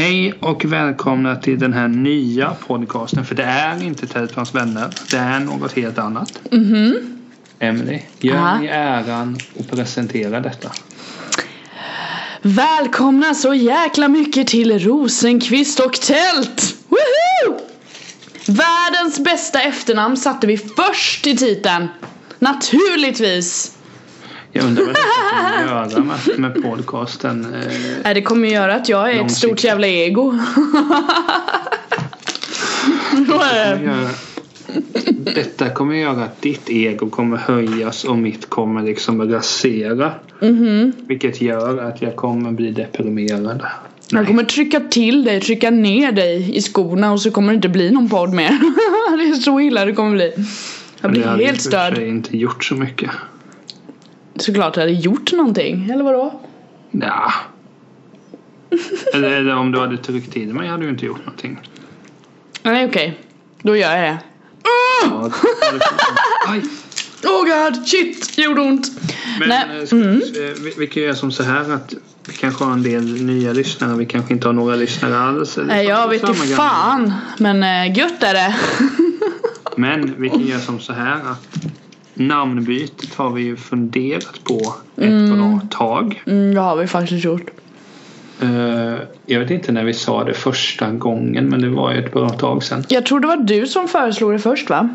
Hej och välkomna till den här nya podcasten. För det är inte Tältans vänner. Det är något helt annat. Mhm. Emily, gör Ja. mig äran och presentera detta. Välkomna så jäkla mycket till Rosenqvist och Tält! Woohoo! Världens bästa efternamn satte vi först i titeln. Naturligtvis! Jag undrar vad detta kommer göra med, med podcasten. Eh, Nej, det kommer göra att jag är ett Långsiktigt. stort jävla ego. Det? göra, detta kommer göra att ditt ego kommer höjas och mitt kommer liksom rasera. Mhm. Vilket gör att jag kommer bli deprimerad. Jag kommer trycka till dig, trycka ner dig i skorna och så kommer det inte bli någon podd mer. det är så illa det kommer bli. Jag blir Det hade helt störd. sig inte gjort så mycket. Såklart hade gjort någonting, eller vadå? Ja. eller, eller om du hade tryckt till mig hade du inte gjort någonting. Nej okej, då gör jag det. Ja, Aj. Oh god, shit, det gjorde ont. Men Nej, eh, ska, mm. eh, vi, vi kan göra som så här att vi kanske har en del nya lyssnare. Vi kanske inte har några lyssnare alls. Nej jag vet inte gamla. fan, men äh, gött är det. Men vi kan göra som så här att namnbytet har vi ju funderat på ett bra tag. Mm, det har vi faktiskt gjort. Eh, jag vet inte när vi sa det första gången men det var ju ett bra tag sedan. Jag tror det var du som föreslog det först va?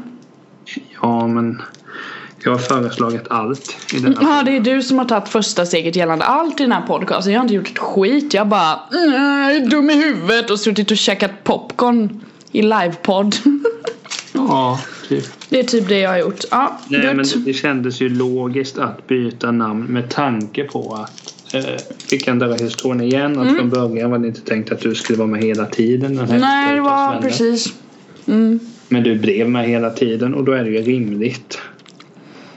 Ja men jag har föreslagit allt i denna Ja det är du som har tagit första steget gällande allt i den här podcasten. Jag har inte gjort ett skit. Jag bara mm, är dum i huvudet och suttit och käkat popcorn i livepodd. Ja, typ. det är typ det jag har gjort. Ja, Nej, men gött. det, kändes ju logiskt att byta namn med tanke på att eh, vi kan dra historien igen. Att från början var det inte tänkt att du skulle vara med hela tiden. Den här Mm. Nej det var precis. Mm. Men du blev med hela tiden och då är det ju rimligt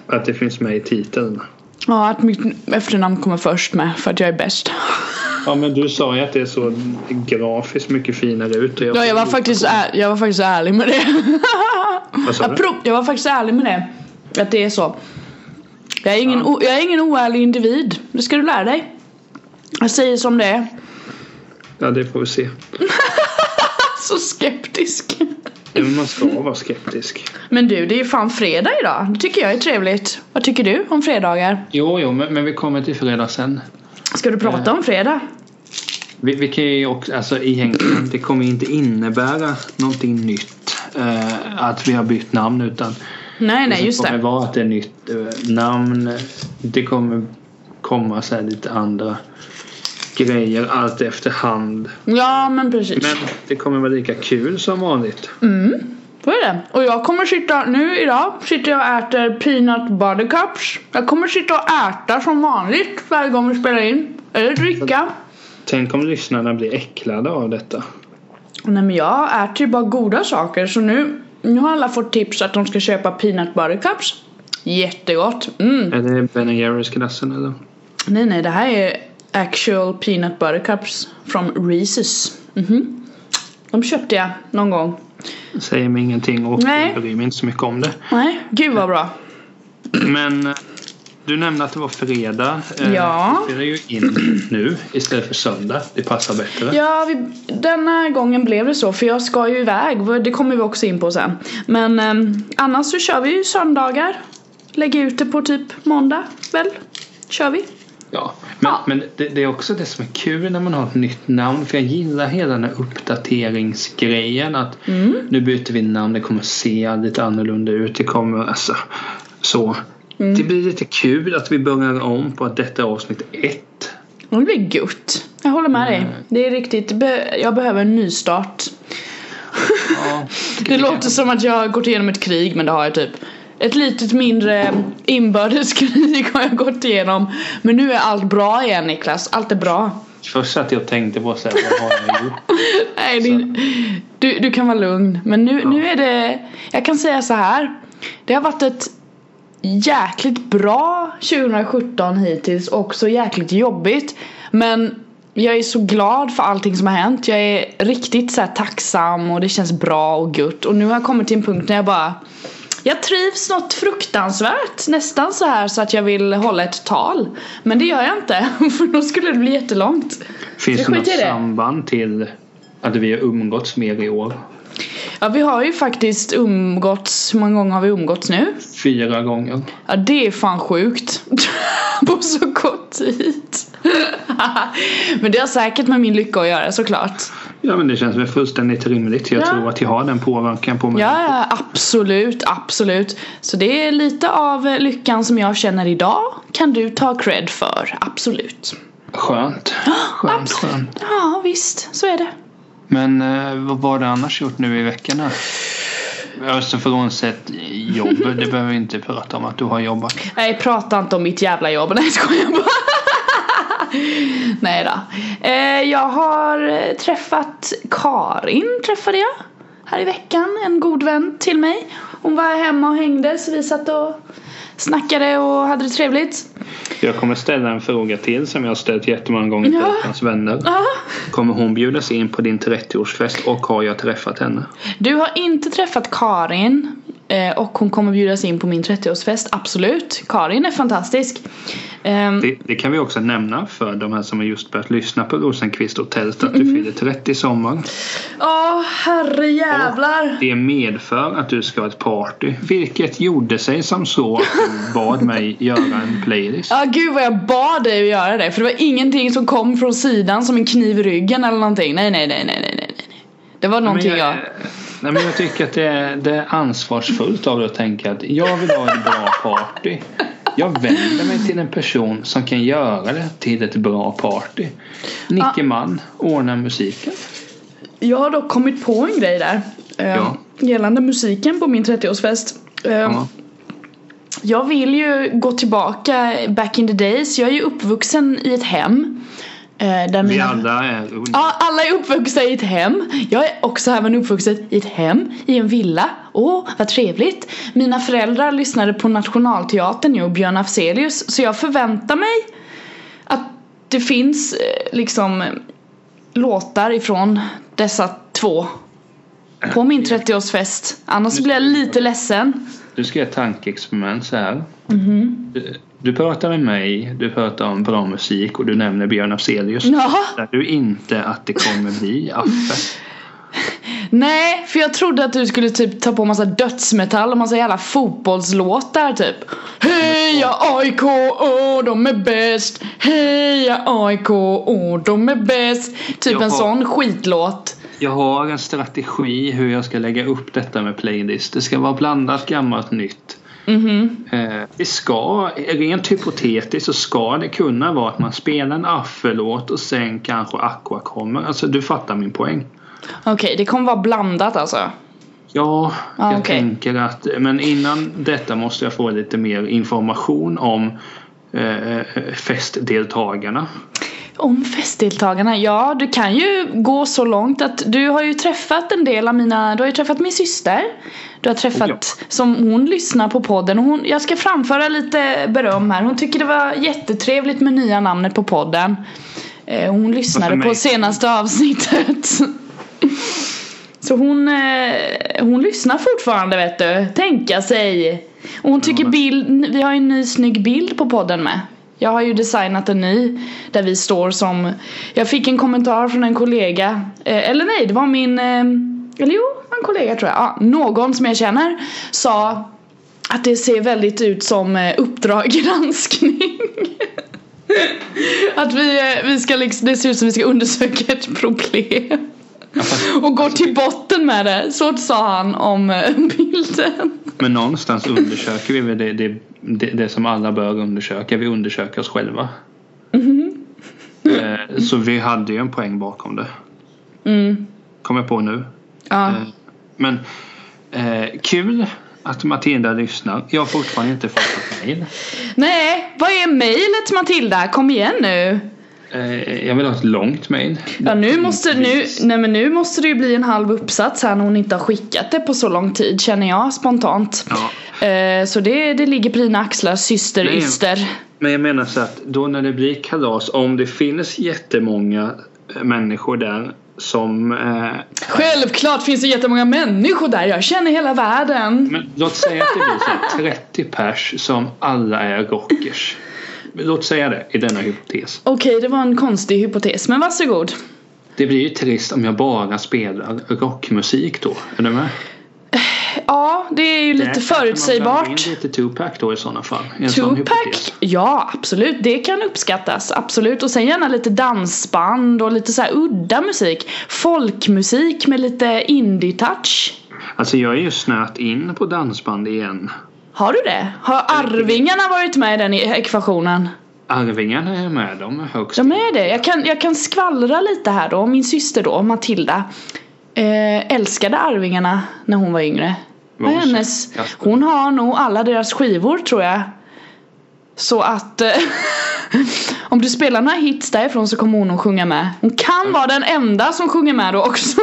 att det finns med i titeln. Ja att mitt efternamn kommer först med för att jag är bäst. Ja men du sa ju att det så grafiskt mycket finare ut. och Ja jag var faktiskt, är, jag var faktiskt ärlig med det. Vad sa jag, du? jag var faktiskt ärlig med det. Att det är så. Jag är ingen, o, jag är ingen oärlig individ. Det ska du lära dig. Jag säger som det är. Ja det får vi se. Så skeptisk. Ja, men man ska vara skeptisk. Men du, det är ju fan fredag idag. Det tycker jag är trevligt. Vad tycker du om fredagar? Jo, jo, men, men vi kommer till fredag sen. Ska du prata om fredag? Vi, vi kan ju också, alltså egentligen, det kommer inte innebära någonting nytt. Eh, att vi har bytt namn utan Nej, nej, det just kommer det. vara att det är nytt eh, namn. Det kommer komma så lite andra grejer allt efterhand. Ja, men precis. Men det kommer vara lika kul som vanligt. Mm, så är det. Och jag kommer sitta, nu idag sitter jag och äter peanut butter cups. Jag kommer sitta och äta som vanligt varje gång vi spelar in. Eller dricka. Tänk om lyssnarna blir äcklade av detta. Nej men jag äter ju bara goda saker så nu, nu har alla fått tips att de ska köpa peanut butter cups. Jättegott. Mm. Är det Ben Jerrys klassen eller? Nej nej det här är actual peanut butter cups from Reese's. Mhm. De köpte jag någon gång. Säger mig ingenting och Nej. jag bryr mig inte så mycket om det. Nej, gud vad bra. Men eh, du nämnde att det var fredag. Eh, Ja. Vi spelar ju in nu istället för söndag. Det passar bättre. Ja, vi, denna gången blev det så för jag ska ju iväg. Det kommer vi också in på sen. Men ehm, annars så kör vi ju söndagar. Lägger ut det på typ måndag väl? Kör vi. Ja, men, Ja. men det, det är också det som är kul när man har ett nytt namn. För jag gillar hela den här uppdateringsgrejen. Att Mm. nu byter vi namn. Det kommer se lite annorlunda ut. Det kommer alltså så. Mm. Det blir lite kul att vi börjar om på att detta är avsnitt ett. Det blir gött. Jag håller med dig. Det är riktigt. Jag behöver en nystart. Ja, Det låter som att jag har gått igenom ett krig men det har jag typ. Ett litet mindre inbördeskrig har jag gått igenom. Men nu är allt bra igen Niklas. Allt är bra. Först att jag tänkte på så här, vad har jag gjort? Nej, det, du, du kan vara lugn. Men nu, nu är det, jag kan säga så här. Det har varit ett jäkligt bra 2017 hittills och så jäkligt jobbigt. Men jag är så glad för allting som har hänt. Jag är riktigt så tacksam och det känns bra och gött. Och nu har jag kommit till en punkt när jag bara jag trivs något fruktansvärt. Nästan så här så att jag vill hålla ett tal. Men det gör jag inte. För då skulle det bli jättelångt. Finns det något det? samband till att vi har umgåtts mer i år? Ja vi har ju faktiskt umgåtts, hur många gånger har vi umgåtts nu? Fyra gånger. Ja det är fan sjukt. På så kort tid. Men det har säkert med min lycka att göra såklart. Ja men det känns väl fullständigt rimligt. Jag Ja. tror att jag har den påverkan på mig. Ja, ja, absolut, absolut. Så det är lite av lyckan som jag känner idag kan du ta cred för, absolut. Skönt. Skönt, abs- skönt. Ja, visst, så är det. Men eh, vad har du annars gjort nu i veckorna? Alltså frånsett jobb, det behöver vi inte prata om att du har jobbat. Nej, prata inte om mitt jävla jobb. Nej, skojar bara. Nej då. Eh, jag har träffat Karin, träffade jag. Här i veckan, en god vän till mig. Hon var hemma och hängde så vi satt och snackade och hade det trevligt. Jag kommer ställa en fråga till som jag har ställt jättemånga gånger till Ja. hans vänner. Ja. Kommer hon bjudas in på din 30-årsfest och har jag träffat henne? Du har inte träffat Karin eh, och hon kommer bjudas in på min 30-årsfest, absolut. Karin är fantastisk. Ehm, Det, det kan vi också nämna för de här som har just börjat lyssna på Rosenqvist och Tält att du fyller 30 i sommar. Åh, herre jävlar. Det medför att du ska ha ett party. Vilket gjorde sig som så att du bad mig göra en playlist. Ja gud vad jag bad dig att göra det för det var ingenting som kom från sidan som en kniv i ryggen eller någonting. Nej nej nej nej nej nej. Det var någonting Men jag... Nej, men jag tycker att det är, det är ansvarsfullt av dig att tänka att jag vill ha ett bra party. Jag vänder mig till en person som kan göra det till ett bra party. Nicke Mann ordnar musiken. Jag har dock kommit på en grej där. eh, Ja. Gällande musiken på min 30-årsfest. Eh, Ja. Jag vill ju gå tillbaka back in the days. Jag är ju uppvuxen i ett hem. Eh, Där Vi mina... alla är Ja, alla är uppvuxna i ett hem. Jag är också även uppvuxen i ett hem, i en villa. Åh, vad trevligt. Mina föräldrar lyssnade på Nationalteatern och Björn Afzelius. Så jag förväntar mig att det finns eh, liksom låtar ifrån dessa två på min 30-årsfest. Annars blir jag lite ledsen. Du ska göra ett tankeexperiment så här. Mhm. Du, du pratar med mig, du pratar om bra musik och du nämner Björn Afzelius. Ja. Där du inte att det kommer bli Affe? Nej, för jag trodde att du skulle typ ta på massa dödsmetall och massa jävla fotbollslåtar typ Heja AIK, åh de är bäst Heja AIK, åh de är bäst Typ en Jaha. sån skitlåt Jag har en strategi hur jag ska lägga upp detta med playlist. Det ska vara blandat gammalt nytt. Mhm Eh, det ska, rent hypotetiskt så ska det kunna vara att man spelar en Affe-låt och sen kanske Aqua kommer. Alltså du fattar min poäng. Okej, det kommer vara blandat alltså Ja, Ja, jag okej. tänker att men innan detta måste jag få lite mer information om eh, festdeltagarna. Om festdeltagarna, ja du kan ju gå så långt att du har ju träffat en del av mina, du har ju träffat min syster. Du har träffat, Oh, som hon lyssnar på podden. Och hon, jag ska framföra lite beröm här. Hon tycker det var jättetrevligt med nya namnet på podden. Eh, Hon lyssnade på senaste avsnittet. Så hon, eh, hon lyssnar fortfarande vet du, tänka sig. Och hon tycker bild, vi har ju en ny snygg bild på podden med jag har ju designat en ny där vi står som Jag fick en kommentar från en kollega eh, Eller nej, det var min eh, Eller jo, en kollega tror jag. Ja, Någon som jag känner Sa Att det ser väldigt ut som eh, Uppdrag granskning. Att vi, eh, vi ska liksom, det ser ut som vi ska undersöka ett problem. Och gå till botten med det. Så sa han om eh, bilden. Men någonstans undersöker vi väl det, det, det, det som alla bör undersöka. Vi undersöker oss själva. Eh, Så vi hade ju en poäng bakom det. mm. Kom jag på nu. Ja, Eh, Men eh, kul att Matilda lyssnar. Jag har fortfarande inte fått ett mejl. Nej, vad är mejlet Matilda? Kom igen nu jag vill ha ett långt mejl. Ja nu måste, nu, nej men nu måste det ju bli en halv uppsats här när hon inte har skickat det på så lång tid känner jag spontant. Ja. Eh, så det, det ligger på dina axlar syster Nej. Yster. Men jag menar så att då när det blir kalas, om det finns jättemånga eh, människor där som eh, Självklart finns det jättemånga människor där, jag känner hela världen. Men låt säga att det blir så här 30 pers som alla är rockers. Låt säga det i denna hypotes. Okej, det var en konstig hypotes, men varsågod. Det blir ju trist om jag bara spelar rockmusik då. Är du med? Ja, det är ju lite kanske man förutsägbart. in lite Tupac då i sådana fall. i Tupac? Ja, absolut. Det kan uppskattas. Absolut. Och sen gärna lite dansband och lite så här udda musik. Folkmusik med lite indie-touch. Alltså jag är ju snöat in på dansband igen. Har du det? Har Arvingarna varit med i den e- ekvationen? Arvingarna är med, de är högst. De är det. Jag kan, jag kan skvallra lite här då. Min syster då, Matilda. Eh, älskade Arvingarna när hon var yngre. Hennes, hon har nog alla deras skivor tror jag. Så att eh, om du spelar några hits därifrån så kommer hon att sjunga med. Hon kan vara den enda som sjunger med då också.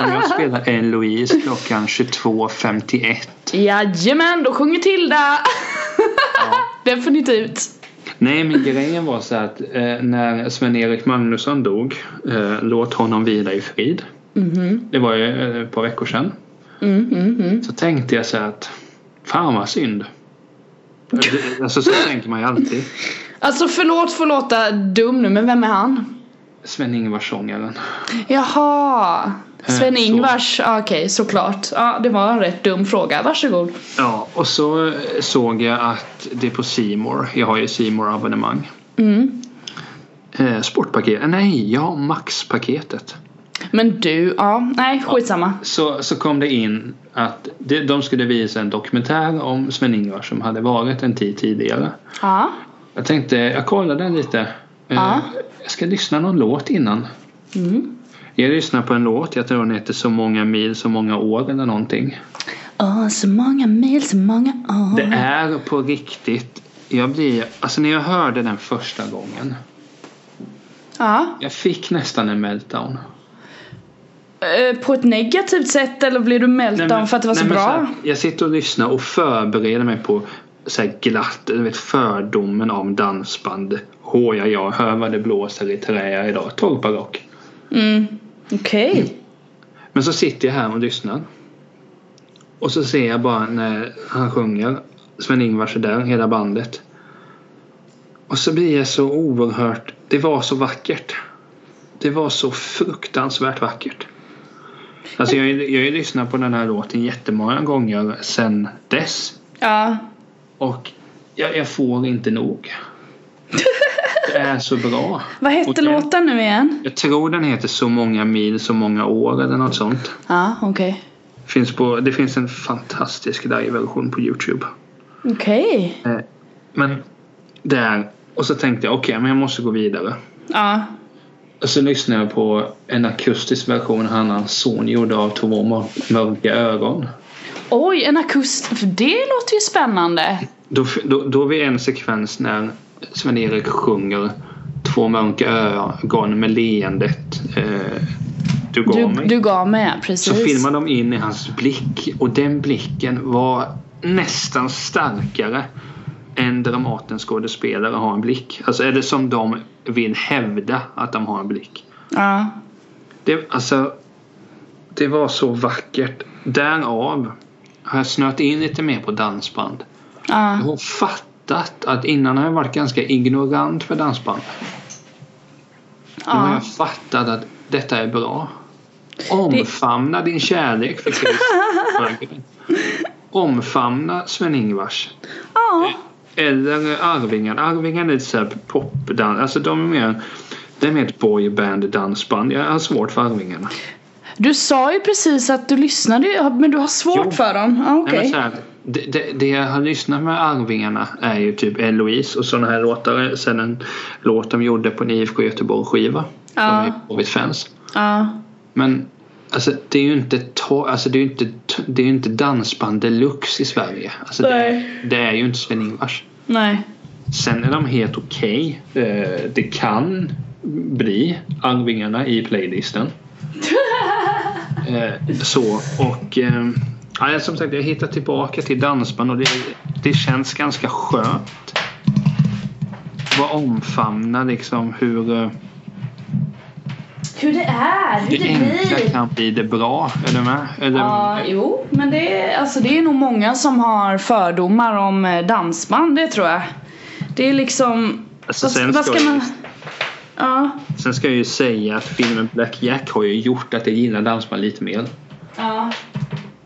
När jag spelar en Louise klockan 22.51. Jajamän, då sjunger Tilda. Definitivt. Nej men grejen var så att eh, när Sven-Erik Magnusson dog, eh, låt honom vila i frid. Mhm. Det var ju eh, ett par veckor sedan. Mm, mm, mm. Så tänkte jag så att fan vad synd. Det- Alltså så tänker man ju alltid. Alltså förlåt för att låta dum nu men vem är han? Sven-Ingvars sångaren. Jaha. Eh, Sven-Ingvars, ja, okej såklart. Ja det var en rätt dum fråga, varsågod. Ja och så eh, såg jag att det är på Simor. Jag har ju Simor abonnemang. Mm. Eh, sportpaket, nej jag har Max-paketet. Men du, ja, nej skitsamma. Så, så kom det in att det, de skulle visa en dokumentär om Sven-Ingvars som hade varit en tid tidigare. Ja. Jag tänkte, jag kollade lite. Eh, Ja. Jag ska lyssna någon låt innan. Mm. Jag lyssnar på en låt, jag tror den heter Så många mil, så många år eller någonting. Åh, så många mil, så många år. Det är på riktigt. Jag blir, alltså när jag hörde den första gången. Ja. Jag fick nästan en meltdown. Eh, På ett negativt sätt eller blir du meltdown Nej, men- för att det var så nej, men bra? här, jag sitter och lyssnar och förbereder mig på så här glatt, du vet fördomen om dansband. Hå ja, ja, hör vad det blåser i trä idag. Torparrock. Mm. Okej. Men så sitter jag här och lyssnar. Och så ser jag bara när han sjunger Sven-Ingvars är där, hela bandet. Och så blir jag så oerhört, det var så vackert. Det var så fruktansvärt vackert. Alltså jag, jag har ju lyssnat på den här låten jättemånga gånger sen dess. Ja. Och jag, jag får inte nog. Det är så bra. Vad hette den- låten nu igen? Jag tror den heter Så många mil, så många år eller något sånt. Ja, okej. Finns på, det finns en fantastisk live-version på Youtube. Okej. Eh, Men där, och så tänkte jag okej men jag måste gå vidare. Ja. Och så lyssnade jag på en akustisk version han och hans son gjorde av Två mör- mörka ögon. Oj, en akust... För det låter ju spännande. Då, då, då är vi en sekvens när Sven-Erik sjunger Två mörka ögon med leendet eh, Du gav Du, mig. du gav med, Så precis. filmar de in i hans blick och den blicken var nästan starkare än Dramatens skådespelare har en blick. Alltså är det som de vill hävda att de har en blick. Ja. Det, alltså, det var så vackert. Därav har jag snöat in lite mer på dansband. Ja. Jag har fattat att innan har jag varit ganska ignorant för dansband. Nu har Ja. jag fattat att detta är bra. Omfamna din kärlek för. Omfamna Sven-Ingvars. Ja. Eller Arvingar. Arvingar är lite såhär popdans. Alltså de är mer det är mer ett boyband dansband. Jag har svårt för Arvingarna. Du sa ju precis att du lyssnade men du har svårt Jo. för dem. Ja, Nej, Okej. men så här, det, det, det jag har lyssnat med Arvingarna är ju typ Eloise och sådana här låtar. Sen en låt de gjorde på en IFK Göteborg skiva. Ja. De är Hobbit-fans. Ja. Men alltså, det är ju inte, to- alltså, det är inte, det är inte dansband deluxe i Sverige. Alltså, det, det är ju inte Sven-Ingvars. Nej. Sen är de helt okej. Eh, det kan bli Arvingarna i playlisten. Eh, så och eh, ja, som sagt jag hittar tillbaka till dansband och det, det känns ganska skönt. Vad omfamna liksom hur eh, Hur det är, hur det enkla kan bli det bra. Är du med? Eller, Ja, jo, men det är, alltså det är nog många som har fördomar om eh, dansband, det tror jag. Det är liksom... Alltså, vad, sen vad ska man... Ja. Sen ska jag ju säga att filmen Black Jack har ju gjort att jag gillar dansband lite mer. Ja.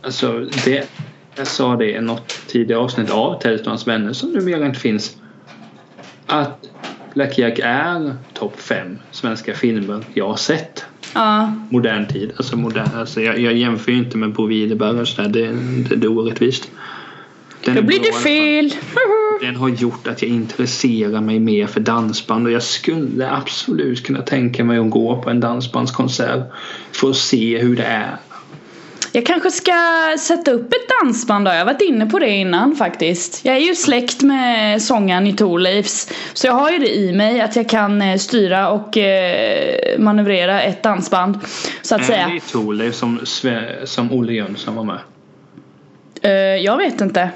Alltså det, jag sa det i något tidigare avsnitt av Tellströms vänner som numera inte finns. Att Black Jack är topp fem svenska filmer jag har sett. Ja. Modern tid. Alltså modern, alltså jag, jag jämför ju inte med Bo Widerberg och sådär. Det, det, det är orättvist. Den Då blir bra det fel. Den har gjort att jag intresserar mig mer för dansband och jag skulle absolut kunna tänka mig att gå på en dansbandskonsert för att se hur det är. Jag kanske ska sätta upp ett dansband då. Jag har varit inne på det innan faktiskt. Jag är ju släkt med sångaren i Thorleifs. Så jag har ju det i mig att jag kan eh, styra och eh, manövrera ett dansband. Så att Är säga. det Thorleif som, som Olle Jönsson var med? Eh, jag vet inte.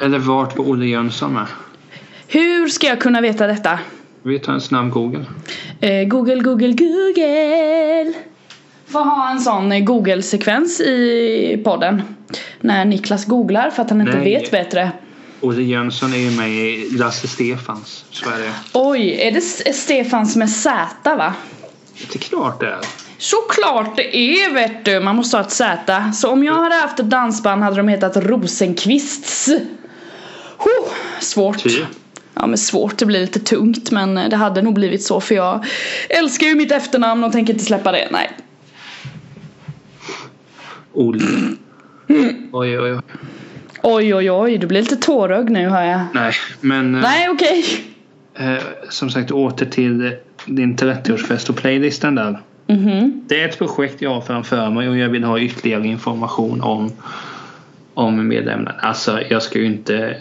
Eller vart var Olle Jönsson med? Hur ska jag kunna veta detta? Vi tar en snabb google. Google, Google, Google. Får ha en sån eh, Google-sekvens i podden. När Niklas googlar för att han inte Nej. vet bättre. Olle Jönsson är ju med i Lasse Stefans. Det. Oj, är det Stefans med Z va? Det är klart det är. Såklart det är vet du, man måste ha ett Z. Så om jag hade haft ett dansband hade de hetat Rosenqvists. Huh, svårt. Typ. Ja men svårt, det blir lite tungt men det hade nog blivit så för jag älskar ju mitt efternamn och tänker inte släppa det. Nej. Olle. Oj, oj, oj. Oj oj oj, du blir lite tårögd nu hör jag. Nej, men eh, Nej okej. eh, som sagt åter till din 30-årsfest och playlistan där. Mhm. Det är ett projekt jag har framför mig och jag vill ha ytterligare information om, om medlemmarna. Alltså jag ska ju inte...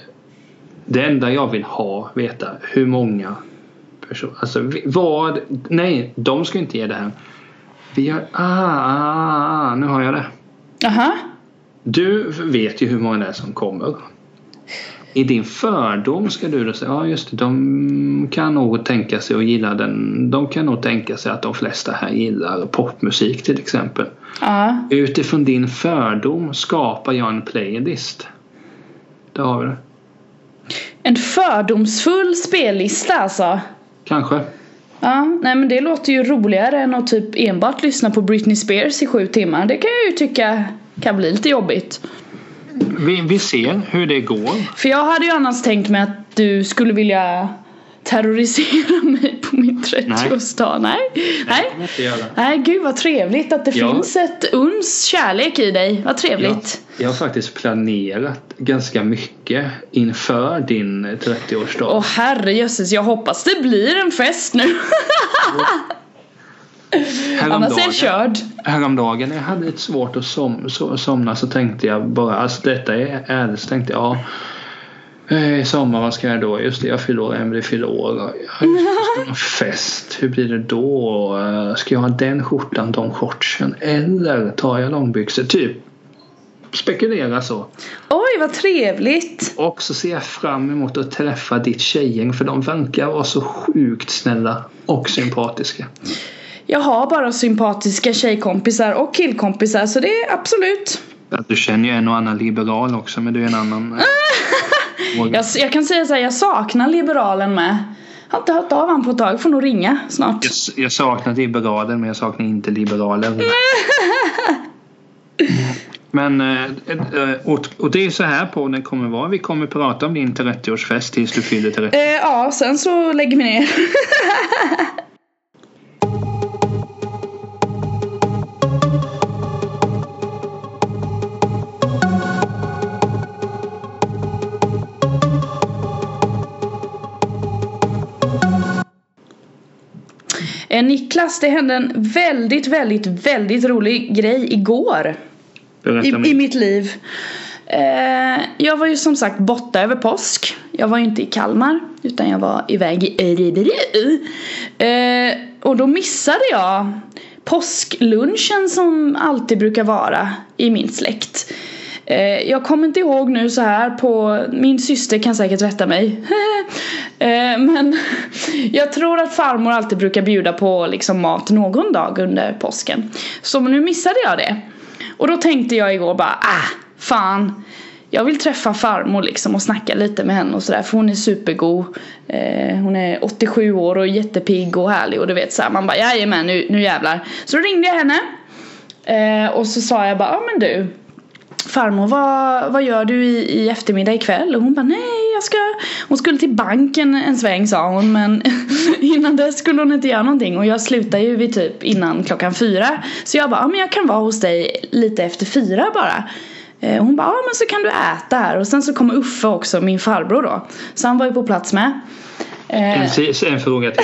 Det enda jag vill ha veta hur många personer... Alltså vad... Nej, de ska inte ge det här. Vi har... Ah, ah, ah, nu har jag det. Aha. Du vet ju hur många det är som kommer. I din fördom ska du då säga, ja just det, de kan nog tänka sig att gilla den. De kan nog tänka sig att de flesta här gillar popmusik till exempel. Ja. Utifrån din fördom skapar jag en playlist. Där har vi det. En fördomsfull spellista alltså. Kanske. Ja, nej men det låter ju roligare än att typ enbart lyssna på Britney Spears i sju timmar. Det kan jag ju tycka kan bli lite jobbigt. Vi, vi ser hur det går. För jag hade ju annars tänkt mig att du skulle vilja terrorisera mig på min 30-årsdag. Nej. Nej. Göra. Nej, gud vad trevligt att det Ja. finns ett uns kärlek i dig. Vad trevligt. Jag, jag har faktiskt planerat ganska mycket inför din 30-årsdag. Åh herrejösses, jag hoppas det blir en fest nu. Annars är jag körd. häromdagen när jag hade lite svårt att som, så, somna så tänkte jag bara, alltså detta är ärligt, så tänkte jag ja i sommar, vad ska jag då? Just det, jag fyller år, Emelie fyller år. Ska jag ha fest, hur blir det då? Eh, Ska jag ha den skjortan, de shortsen? Eller tar jag långbyxor? Typ spekulera så. Oj, vad trevligt. Och så ser jag fram emot att träffa ditt tjejgäng för de verkar vara så sjukt snälla och sympatiska. Jag har bara sympatiska tjejkompisar och killkompisar så det är absolut. Ja, Du känner ju en och annan liberal också men du är en annan. Jag, jag kan säga så här, jag saknar liberalen med. Har inte hört av han på ett tag, får nog ringa snart. Jag, jag saknar liberaler men jag saknar inte liberaler. Men eh, eh, och, det är så här podden kommer vara. Vi kommer prata om din 30-årsfest tills du fyller 30. Eh, ja, sen så lägger vi ner. Niklas, det hände en väldigt, väldigt, väldigt rolig grej igår i, i mitt liv. Eh, jag var ju som sagt borta över påsk. Jag var ju inte i Kalmar utan jag var iväg i Örebro. Eh, och då missade jag påsklunchen som alltid brukar vara i min släkt. Eh, jag kommer inte ihåg nu så här på, min syster kan säkert rätta mig. eh, men jag tror att farmor alltid brukar bjuda på liksom mat någon dag under påsken. Så nu missade jag det. Och då tänkte jag igår bara, ah, fan. jag vill träffa farmor liksom och snacka lite med henne och sådär för hon är supergod. Eh, hon är 87 år och jättepigg och härlig och du vet såhär man bara jajamän nu, nu jävlar. Så då ringde jag henne eh, och så sa jag bara ja men du farmor vad, vad gör du i, i eftermiddag ikväll? Och hon bara nej jag ska Hon skulle till banken en sväng sa hon men innan dess skulle hon inte göra någonting. Och jag slutar ju vid typ innan klockan fyra. Så jag bara ja men jag kan vara hos dig lite efter fyra bara. Och eh, hon bara, ja men så kan du äta här. Och sen så kommer Uffe också, min farbror då. Så han var ju på plats med. En, en fråga till.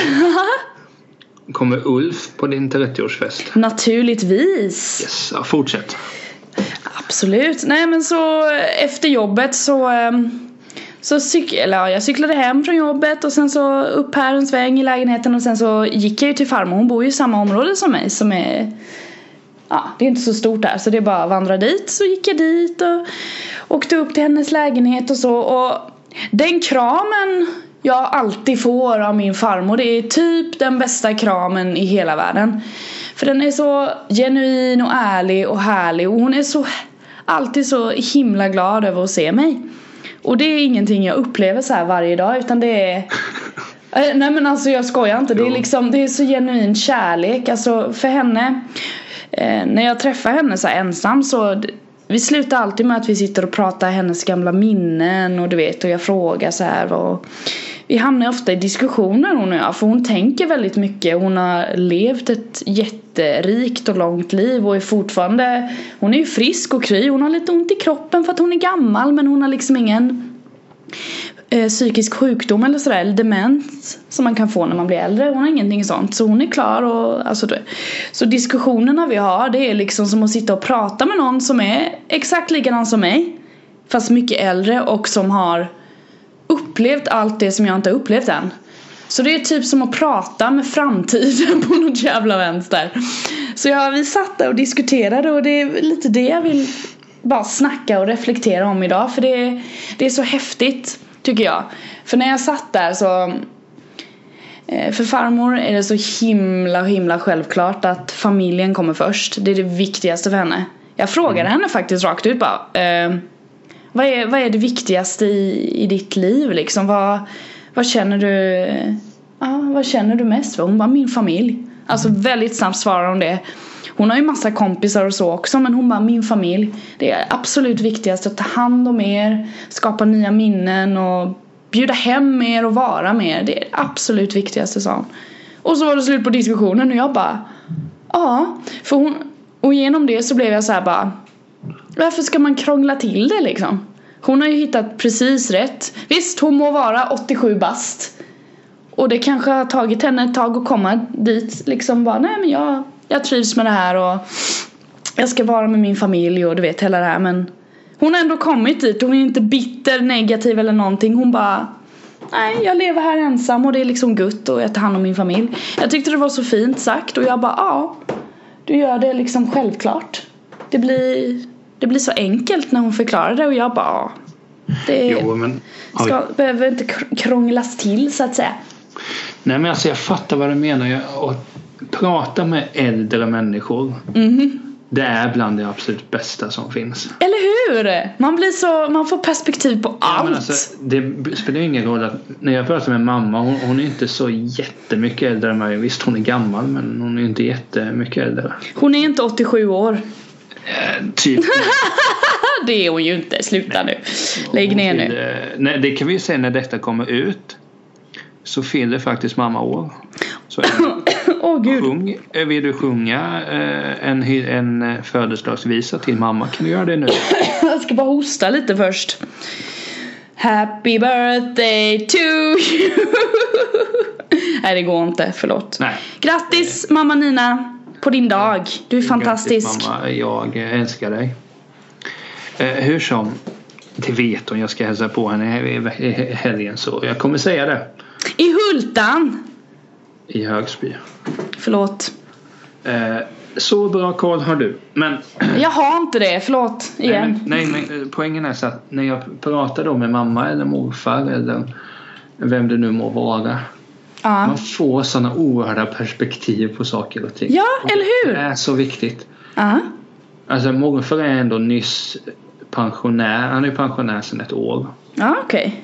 Kommer Ulf på din 30-årsfest? Naturligtvis. Yes, ja, fortsätt Absolut. Nej men så efter jobbet så ehm, så cyk eller ja, jag cyklade hem från jobbet och sen så upp här en sväng i lägenheten och sen så gick jag ju till farmor. Hon bor ju i samma område som mig som är Ja, det är inte så stort där så det är bara att vandra dit. Så gick jag dit och åkte upp till hennes lägenhet och så och den kramen jag alltid får av min farmor det är typ den bästa kramen i hela världen. För den är så genuin och ärlig och härlig och hon är så alltid så himla glad över att se mig. Och det är ingenting jag upplever så här varje dag utan det är eh, Nej men alltså jag skojar inte. Det är liksom det är så genuin kärlek. Alltså för henne eh, När jag träffar henne så ensam så Vi slutar alltid med att vi sitter och pratar hennes gamla minnen och du vet och jag frågar så här och vi hamnar ofta i diskussioner hon och jag för hon tänker väldigt mycket. Hon har levt ett jätterikt och långt liv och är fortfarande Hon är ju frisk och kry. Hon har lite ont i kroppen för att hon är gammal men hon har liksom ingen eh, psykisk sjukdom eller sådär eller demens som man kan få när man blir äldre. Hon har ingenting sånt så hon är klar och alltså det. Så diskussionerna vi har det är liksom som att sitta och prata med någon som är exakt likadan som mig fast mycket äldre och som har upplevt allt det som jag inte har upplevt än. Så det är typ som att prata med framtiden på något jävla vänster. Så ja, vi satt där och diskuterade och det är lite det jag vill bara snacka och reflektera om idag för det är, det är så häftigt tycker jag. För när jag satt där så eh, för farmor är det så himla himla självklart att familjen kommer först. Det är det viktigaste för henne. Jag frågade mm. henne faktiskt rakt ut bara eh, vad är, vad är det viktigaste i, i ditt liv liksom? Vad, vad känner du ja, vad känner du mest för? Hon bara min familj. Alltså väldigt snabbt svarar hon det. Hon har ju massa kompisar och så också men hon bara min familj. Det är absolut viktigast att ta hand om er, skapa nya minnen och bjuda hem er och vara med er. Det är det absolut viktigaste sa hon. Och så var det slut på diskussionen och jag bara ja. För hon, och genom det så blev jag så här bara varför ska man krångla till det liksom? Hon har ju hittat precis rätt. Visst, hon må vara 87 bast. Och det kanske har tagit henne ett tag att komma dit. Liksom bara, nej men jag, jag trivs med det här och jag ska vara med min familj och du vet hela det här men hon har ändå kommit dit. Hon är inte bitter, negativ eller någonting. Hon bara Nej, jag lever här ensam och det är liksom gutt och jag tar hand om min familj. Jag tyckte det var så fint sagt och jag bara ja. Du gör det liksom självklart. Det blir det blir så enkelt när hon förklarar det och jag bara Det jo, men, ska, behöver inte krånglas till så att säga. Nej men alltså jag fattar vad du menar. Jag, att prata med äldre människor mm. Det är bland det absolut bästa som finns. Eller hur? Man blir så, man får perspektiv på ja, allt. Alltså, det spelar ingen roll att när jag pratar med mamma hon, hon är inte så jättemycket äldre än mig. Visst hon är gammal men hon är inte jättemycket äldre. Hon är inte 87 år. Eh, typ. det är hon ju inte. Sluta nu. Lägg ner nu. Nej, det kan vi säga när detta kommer ut. Så fyller faktiskt mamma år. Så oh, gud. Sjung, eh, vill du sjunga eh, en, en födelsedagsvisa till mamma kan du göra det nu. Jag ska bara hosta lite först. Happy birthday to you. Nej det går inte, förlåt. Nej. Grattis mamma Nina på din dag. Du är fantastisk. Grattis mamma, jag älskar dig. Eh, hur som, det vet hon. Jag ska hälsa på henne i helgen så jag kommer säga det. I Hultan? I Högsby. Förlåt. Eh, så bra koll har du. Men... Jag har inte det, förlåt. Igen. Nej, men, nej, men poängen är så att när jag pratar då med mamma eller morfar eller vem det nu må vara Ja. Man får sådana oerhörda perspektiv på saker och ting. Ja, eller hur? Det är så viktigt. Ja. Alltså morfar är ändå nyss pensionär. Han är pensionär sedan ett år. Ja, okej.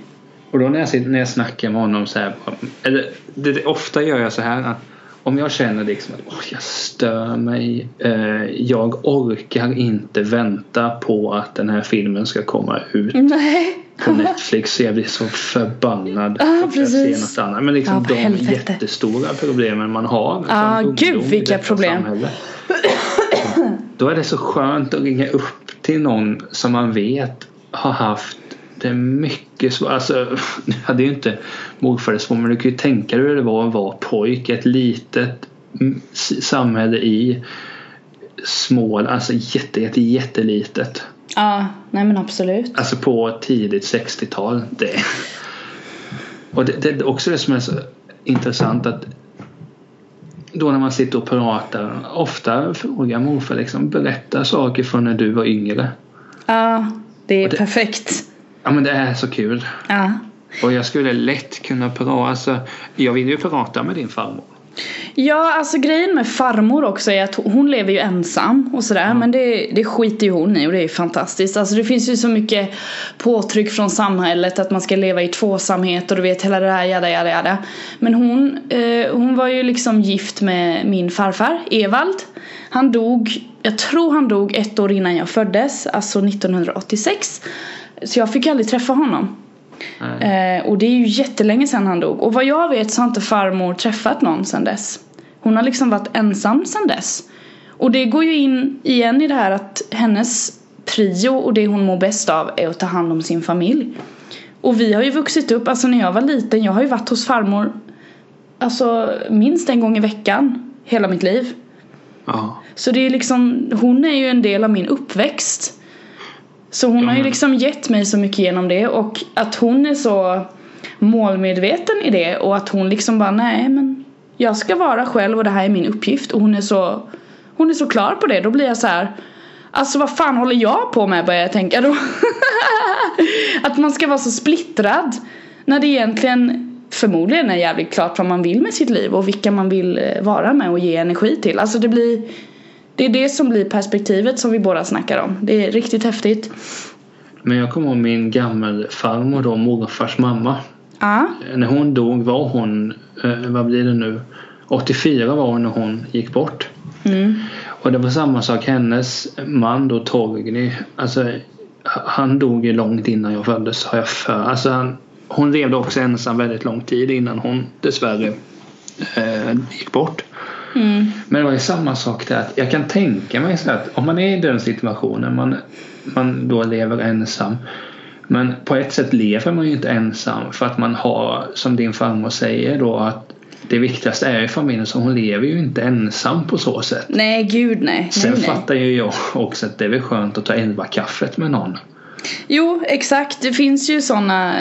Och då när jag, sitter, när jag snackar med honom så här. Eller det, det, ofta gör jag så här. Att om jag känner liksom att oh, jag stör mig. Eh, jag orkar inte vänta på att den här filmen ska komma ut Nej. på Netflix. Så jag blir så förbannad. Ja, att jag precis. ser något annat. Men liksom för de helvete. jättestora problemen man har. Ungdom gud, vilka problem. samhälle. Då är det så skönt att ringa upp till någon som man vet har haft det mycket svårt. Alltså, nu hade ju inte morfar det men du kan ju tänka dig hur det var att vara pojk ett litet samhälle i Småland. Alltså jätte, jätte, jättelitet. Ja, nej men absolut. Alltså på tidigt 60-tal. Det. Och det, det är också det som är så intressant att då när man sitter och pratar ofta frågar morfar liksom berätta saker från när du var yngre. Ja, det är det- perfekt. Ja men det är så kul. Ja. Och jag skulle lätt kunna prata, alltså jag vill ju prata med din farmor. Ja, alltså grejen med farmor också är att hon lever ju ensam och sådär men det, det skiter ju hon i och det är fantastiskt. Alltså det finns ju så mycket påtryck från samhället att man ska leva i tvåsamhet och du vet hela det där jada jada jada. Men hon, eh, hon var ju liksom gift med min farfar Evald. Han dog, jag tror han dog ett år innan jag föddes, alltså 1986. Så jag fick aldrig träffa honom. Eh, och det är ju jättelänge sedan han dog. Och vad jag vet så har inte farmor träffat någon sedan dess. Hon har liksom varit ensam sedan dess. Och det går ju in igen i det här att hennes prio och det hon mår bäst av är att ta hand om sin familj. Och vi har ju vuxit upp, alltså när jag var liten, jag har ju varit hos farmor Alltså minst en gång i veckan hela mitt liv. Ja. Så det är liksom, hon är ju en del av min uppväxt. Så hon har ju Mm. liksom gett mig så mycket genom det och att hon är så målmedveten i det och att hon liksom bara nej men jag ska vara själv och det här är min uppgift. Och hon är så hon är så klar på det. Då blir jag så här Alltså vad fan håller jag på med? börjar jag tänka då. Att man ska vara så splittrad När det egentligen förmodligen är jävligt klart vad man vill med sitt liv och vilka man vill eh, vara med och ge energi till. Alltså det blir Det är det som blir perspektivet som vi båda snackar om Det är riktigt häftigt Men jag kommer ihåg min gammelfarmor då, morfars mamma. Ja, När hon dog var hon, eh, vad blir det nu? 84 var hon när hon gick bort. mm. Och det var samma sak, hennes man då Torgny, alltså han dog ju långt innan jag föddes har jag för. Alltså han, hon levde också ensam väldigt lång tid innan hon dessvärre eh, gick bort. Mm. Men det var ju samma sak där. att Jag kan tänka mig så att om man är i den situationen, man, man då lever ensam. Men på ett sätt lever man ju inte ensam för att man har, som din farmor säger då, att det viktigaste är ju familjen så hon lever ju inte ensam på så sätt. Nej gud nej, Sen nej, nej. fattar ju jag också att det är väl skönt att ta elva kaffet med någon. Jo, exakt. Det finns ju sådana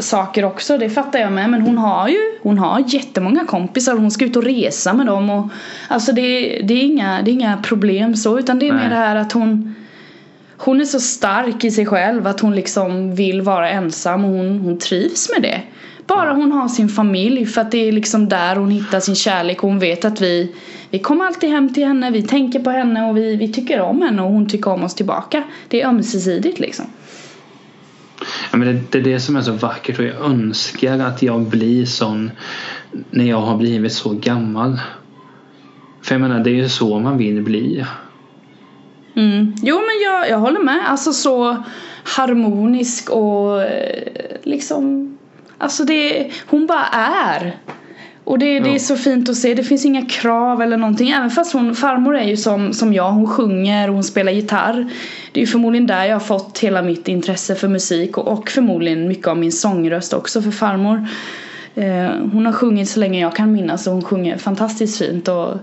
saker också, det fattar jag med. Men hon har ju hon har jättemånga kompisar och hon ska ut och resa med dem. Och, alltså det, det, är inga, det är inga problem så, utan det är Nej. mer det här att hon hon är så stark i sig själv att hon liksom vill vara ensam och hon, hon trivs med det. Bara hon har sin familj för att det är liksom där hon hittar sin kärlek och hon vet att vi Vi kommer alltid hem till henne, vi tänker på henne och vi, vi tycker om henne och hon tycker om oss tillbaka. Det är ömsesidigt liksom. Ja, men det, det är det som är så vackert och jag önskar att jag blir sån när jag har blivit så gammal. För jag menar det är ju så man vill bli. Mm. Jo men jag, jag håller med. Alltså så harmonisk och eh, liksom Alltså det, hon bara är. Och det, det är så fint att se. Det finns inga krav eller någonting. Även fast hon, farmor är ju som, som jag. Hon sjunger och hon spelar gitarr. Det är ju förmodligen där jag har fått hela mitt intresse för musik. Och, och förmodligen mycket av min sångröst också för farmor. Eh, hon har sjungit så länge jag kan minnas och hon sjunger fantastiskt fint. Och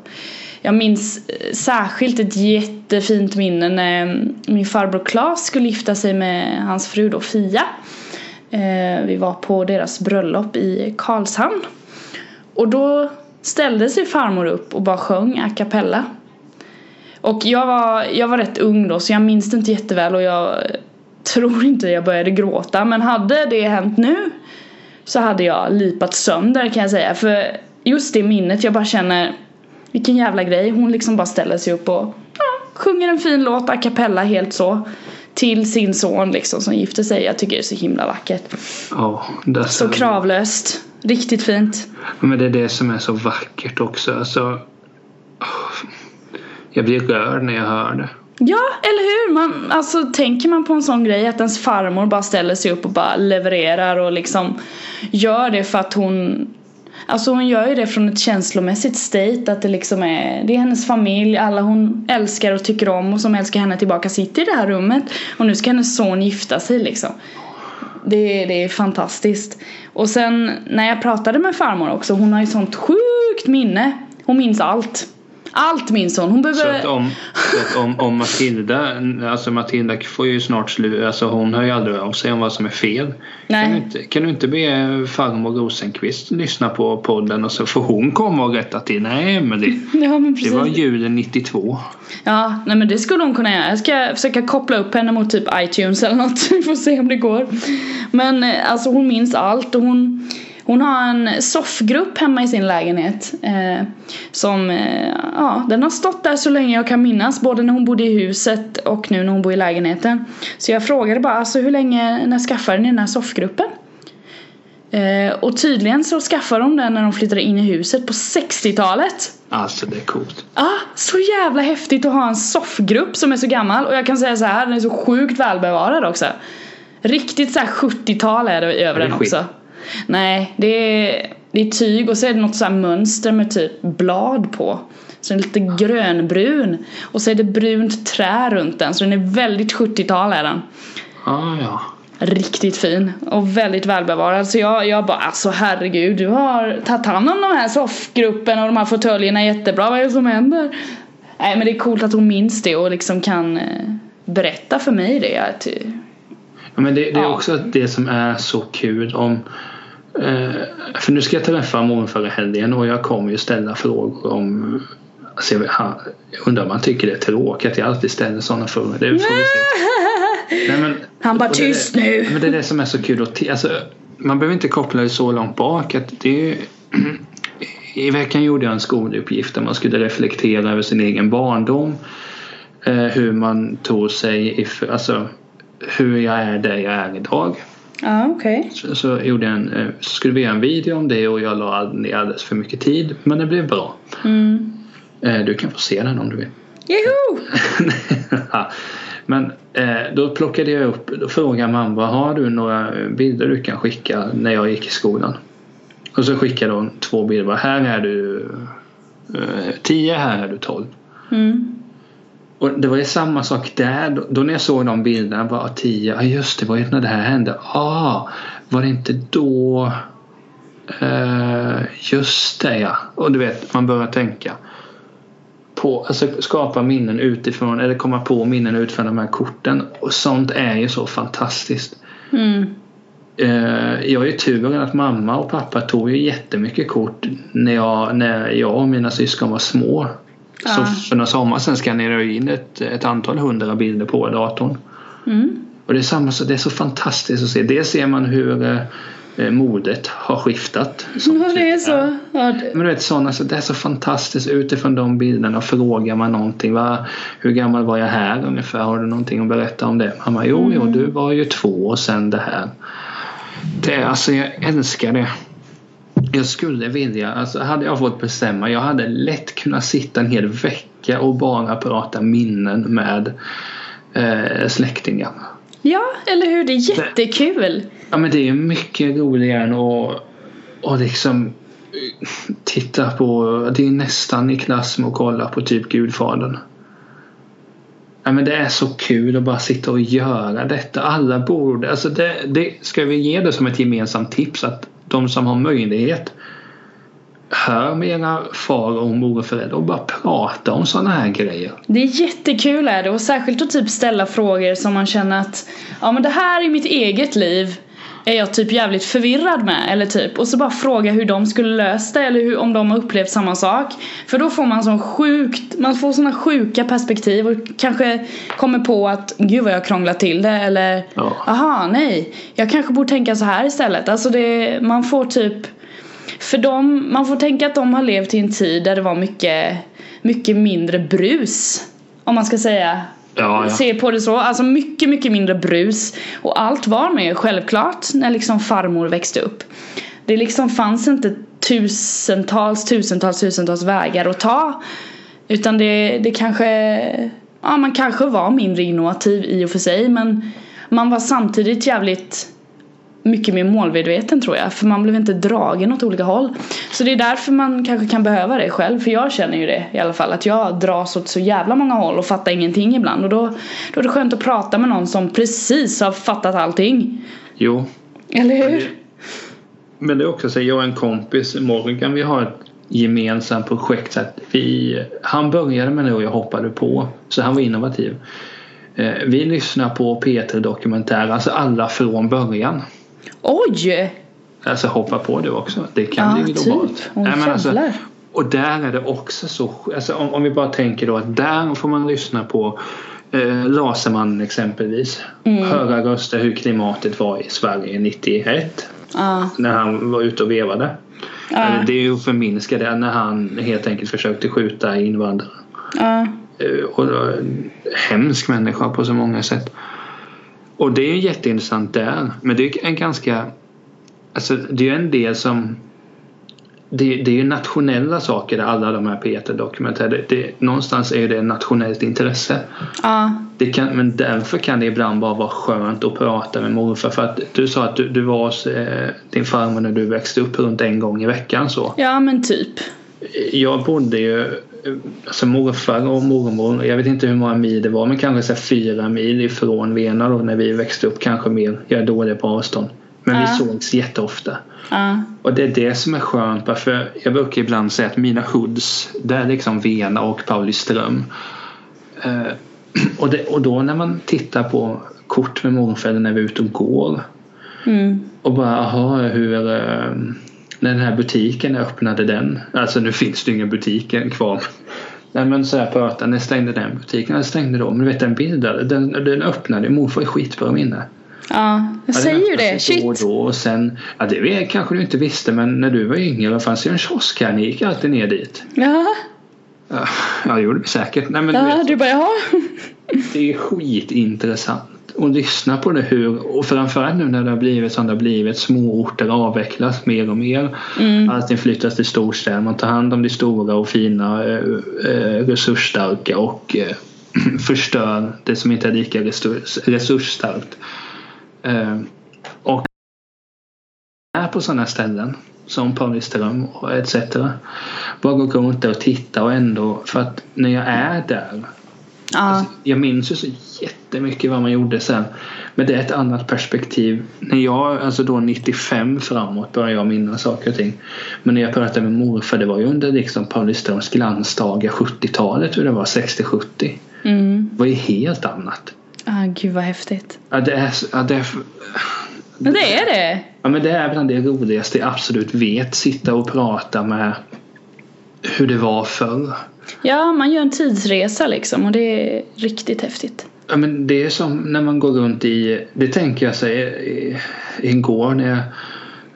jag minns eh, särskilt ett jättefint minne när mm, min farbror Claes skulle gifta sig med hans fru då Fia. Eh, vi var på deras bröllop i Karlshamn. Och då ställde sig farmor upp och bara sjöng a cappella. Och jag var, jag var rätt ung då så jag minns det inte jätteväl och jag tror inte jag började gråta. Men hade det hänt nu så hade jag lipat sönder kan jag säga. För just det minnet, jag bara känner vilken jävla grej. Hon liksom bara ställer sig upp och ja, sjunger en fin låt a cappella helt så till sin son liksom som gifter sig. Jag tycker det är så himla vackert. Ja, det Så kravlöst. Riktigt fint. Men det är det som är så vackert också. Alltså, jag blir rörd när jag hör det. Ja, eller hur? Man, alltså, tänker man på en sån grej att ens farmor bara ställer sig upp och bara levererar och liksom gör det för att hon Alltså hon gör ju det från ett känslomässigt state att det liksom är Det är hennes familj, alla hon älskar och tycker om och som älskar henne tillbaka sitter i det här rummet. Och nu ska hennes son gifta sig liksom. Det, det är fantastiskt. Och sen när jag pratade med farmor också, hon har ju sånt sjukt minne. Hon minns allt allt minns hon. hon behöver... Så att om, så att om, om Matilda, alltså Matilda får ju snart slut, alltså hon hör ju aldrig av sig om vad som är fel. Nej. Kan du, inte, kan du inte be farmor Rosenqvist lyssna på podden och så får hon komma och rätta till? Nej men det, ja, men det var julen 92. Ja, nej men det skulle hon kunna göra. Jag ska försöka koppla upp henne mot typ iTunes eller något. Vi får se om det går. Men eh, alltså hon minns allt och hon hon har en soffgrupp hemma i sin lägenhet eh, Som, eh, ja den har stått där så länge jag kan minnas Både när hon bodde i huset och nu när hon bor i lägenheten. Så jag frågade bara alltså hur länge, när skaffade ni den här soffgruppen? Eh, och tydligen så skaffade de den när de flyttade in i huset på 60-talet Alltså det är coolt. Ja, ah, så jävla häftigt att ha en soffgrupp som är så gammal. Och jag kan säga så här, den är så sjukt välbevarad också. Riktigt så här 70-tal är det över den också Nej, det är, det är tyg och så är det något så här mönster med typ blad på. Så den är lite grönbrun. Och så är det brunt trä runt den så den är väldigt 70-tal är den. Ah, ja. Riktigt fin och väldigt välbevarad. Så jag, jag bara alltså herregud du har tagit hand om de här soffgruppen och de här fåtöljerna jättebra. Vad är det som händer? Nej men det är coolt att hon minns det och liksom kan eh, berätta för mig det. Att, eh, Ja, men det, det är Ja. också det som är så kul om För nu ska jag träffa morfar i helgen och jag kommer ju ställa frågor om alltså jag, han, jag undrar om han tycker det är tråkigt att jag alltid ställer sådana frågor. Det får vi se. Nej, men, Han bara tyst det, nu. Men det är det som är så kul. Att, alltså, man behöver inte koppla det så långt bak. Att det är, I veckan gjorde jag en skoluppgift där man skulle reflektera över sin egen barndom. Eh, hur man tog sig, if, alltså hur jag är där jag är idag. Ja okej. Så, så gjorde jag en, eh, skulle vi göra en video om det och jag la ner alldeles för mycket tid. Men det blev bra. Mm. Eh, du kan få se den om du vill. Joho! Men eh, då plockade jag upp, då frågade mamma har du några bilder du kan skicka när jag gick i skolan? Och så skickade hon två bilder. Här är du eh, 10, här är du 12. Mm. Och det var ju samma sak där. Då, då när jag såg de bilderna var 10. Ja just det, var ju när det här hände. Ah, var det inte då? Eh, just det ja. Och du vet, man börjar tänka. På, alltså skapa minnen utifrån eller komma på minnen utifrån de här korten. Och sånt är ju så fantastiskt. Mm. Eh, jag är ju tur att mamma och pappa tog ju jättemycket kort när jag, när jag och mina syskon var små. Så Ja. för några sommar sedan skannerade jag in ett, ett antal hundra bilder på datorn. Mm. Och det är, samma, så- det är så fantastiskt att se. Dels ser man hur eh, eh, modet har skiftat. Ja det är så. Ja, det... Men du vet sådana, så det är så fantastiskt utifrån de bilderna frågar man någonting. Va? Hur gammal var jag här ungefär? Har du någonting att berätta om det? Mamma, jo, jo, du var ju två och sen det här. Det, är- alltså jag älskar det. Jag skulle vilja, alltså hade jag fått bestämma, jag hade lätt kunnat sitta en hel vecka och bara prata minnen med eh, släktingar. Ja, eller hur? Det är jättekul. Ja men det är mycket roligare än att och liksom eh, titta på, det är nästan i klass med att kolla på typ Gudfadern. Ja men det är så kul att bara sitta och göra detta. Alla borde, alltså det, det ska vi ge det som ett gemensamt tips att de som har möjlighet. Hör med era far och morföräldrar och bara prata om sådana här grejer. Det är jättekul är det. Och särskilt att typ ställa frågor som man känner att ja men det här är mitt eget liv är jag typ jävligt förvirrad med eller typ och så bara fråga hur de skulle löst det eller hur, om de har upplevt samma sak för då får man sån sjukt, man får såna sjuka perspektiv och kanske kommer på att gud vad jag krånglat till det eller Ja. aha nej jag kanske borde tänka så här istället alltså det, man får typ för dem, man får tänka att de har levt i en tid där det var mycket, mycket mindre brus. Om man ska säga. Ja, ja. se på det så. Alltså mycket, mycket mindre brus. Och allt var med självklart när liksom farmor växte upp. Det liksom fanns inte tusentals, tusentals, tusentals vägar att ta. Utan det, det kanske, ja man kanske var mindre innovativ i och för sig men man var samtidigt jävligt mycket mer målmedveten tror jag för man blev inte dragen åt olika håll. Så det är därför man kanske kan behöva det själv för jag känner ju det i alla fall att jag dras åt så jävla många håll och fattar ingenting ibland och då, då är det skönt att prata med någon som precis har fattat allting. Jo. Eller Men hur? det, men det är också så jag och en kompis, Morgan, vi har ett gemensamt projekt. Så att vi, han började med det och jag hoppade på. Så han var innovativ. Eh, Vi lyssnar på P3 Dokumentär, alltså alla från början. Oj! Alltså hoppa på det också. Det kan Ja, bli typ. globalt. Oj, Nej, men alltså, och där är det också så alltså om, om vi bara tänker då att där får man lyssna på eh, Lasermannen exempelvis. Mm. Höra röster hur klimatet var i Sverige 91 Ja, när han var ute och vevade. ja, Eh, Det är ju att förminska det när han helt enkelt försökte skjuta invandrare. ja. Eh, Och en hemsk människa på så många sätt. Och det är ju jätteintressant där. Men det är en ganska... Alltså det är ju en del som... Det, det är ju nationella saker där alla de här P1-dokumentärer. Det, det, någonstans är det nationellt intresse. ja. Det kan, men därför kan det ibland bara vara skönt att prata med morfar. För att du sa att du, du var hos eh, din farmor när du växte upp runt en gång i veckan så. Ja men typ. Jag bodde ju, alltså morfar och mormor, jag vet inte hur många mil det var men kanske så fyra mil ifrån Vena då när vi växte upp, kanske mer. Jag är dålig på avstånd. Men vi Ja. sågs jätteofta. Ja. Och det är det som är skönt för jag brukar ibland säga att mina hoods det är liksom Vena och Pauliström. Eh, och, det, och då när man tittar på kort med morfar när vi är ute och går Mm. och bara aha hur eh, när den här butiken när öppnade den. Alltså nu finns det ju ingen butiken kvar. Nej men så här på Ötan, när stängde den butiken? Den stängde då. Men du vet den bildade, den, den öppnade. Morfar är skitbra minne. Ja, jag Ja, säger ju det. sig då och Shit. då och sen, ja det kanske du inte visste men när du var yngre fanns ju en kiosk här. Ni gick alltid ner dit. Ja, Ja, ja det gjorde vi säkert. Nej men du ja vet, du bara jaha. det är skitintressant att lyssna på det hur och framförallt nu när det har blivit som det har blivit småorter avvecklas mer och mer. Mm. Allting flyttas till storstäder. Man tar hand om de stora och fina eh, eh, resursstarka och eh, förstör det som inte är lika resurs, resursstarkt. Eh, och är på sådana ställen som Pauliström och etc. Bara gå runt där och titta och ändå för att när jag är där Ja, Alltså, jag minns ju så jättemycket vad man gjorde sen. Men det är ett annat perspektiv. När jag, alltså då 95 framåt började jag minnas saker och ting. Men när jag pratade med morfar det var ju under liksom Pauliströms glansdagar 70-talet hur det var 60-70. mm. Det var ju helt annat. ah, gud vad häftigt. Ja, det är, ja, det är, Men det är det. ja, men det är bland det roligaste jag absolut vet. Sitta och prata med hur det var förr. Ja, man gör en tidsresa liksom och det är riktigt häftigt. Ja, men det är som när man går runt i, det tänker jag sig i- igår när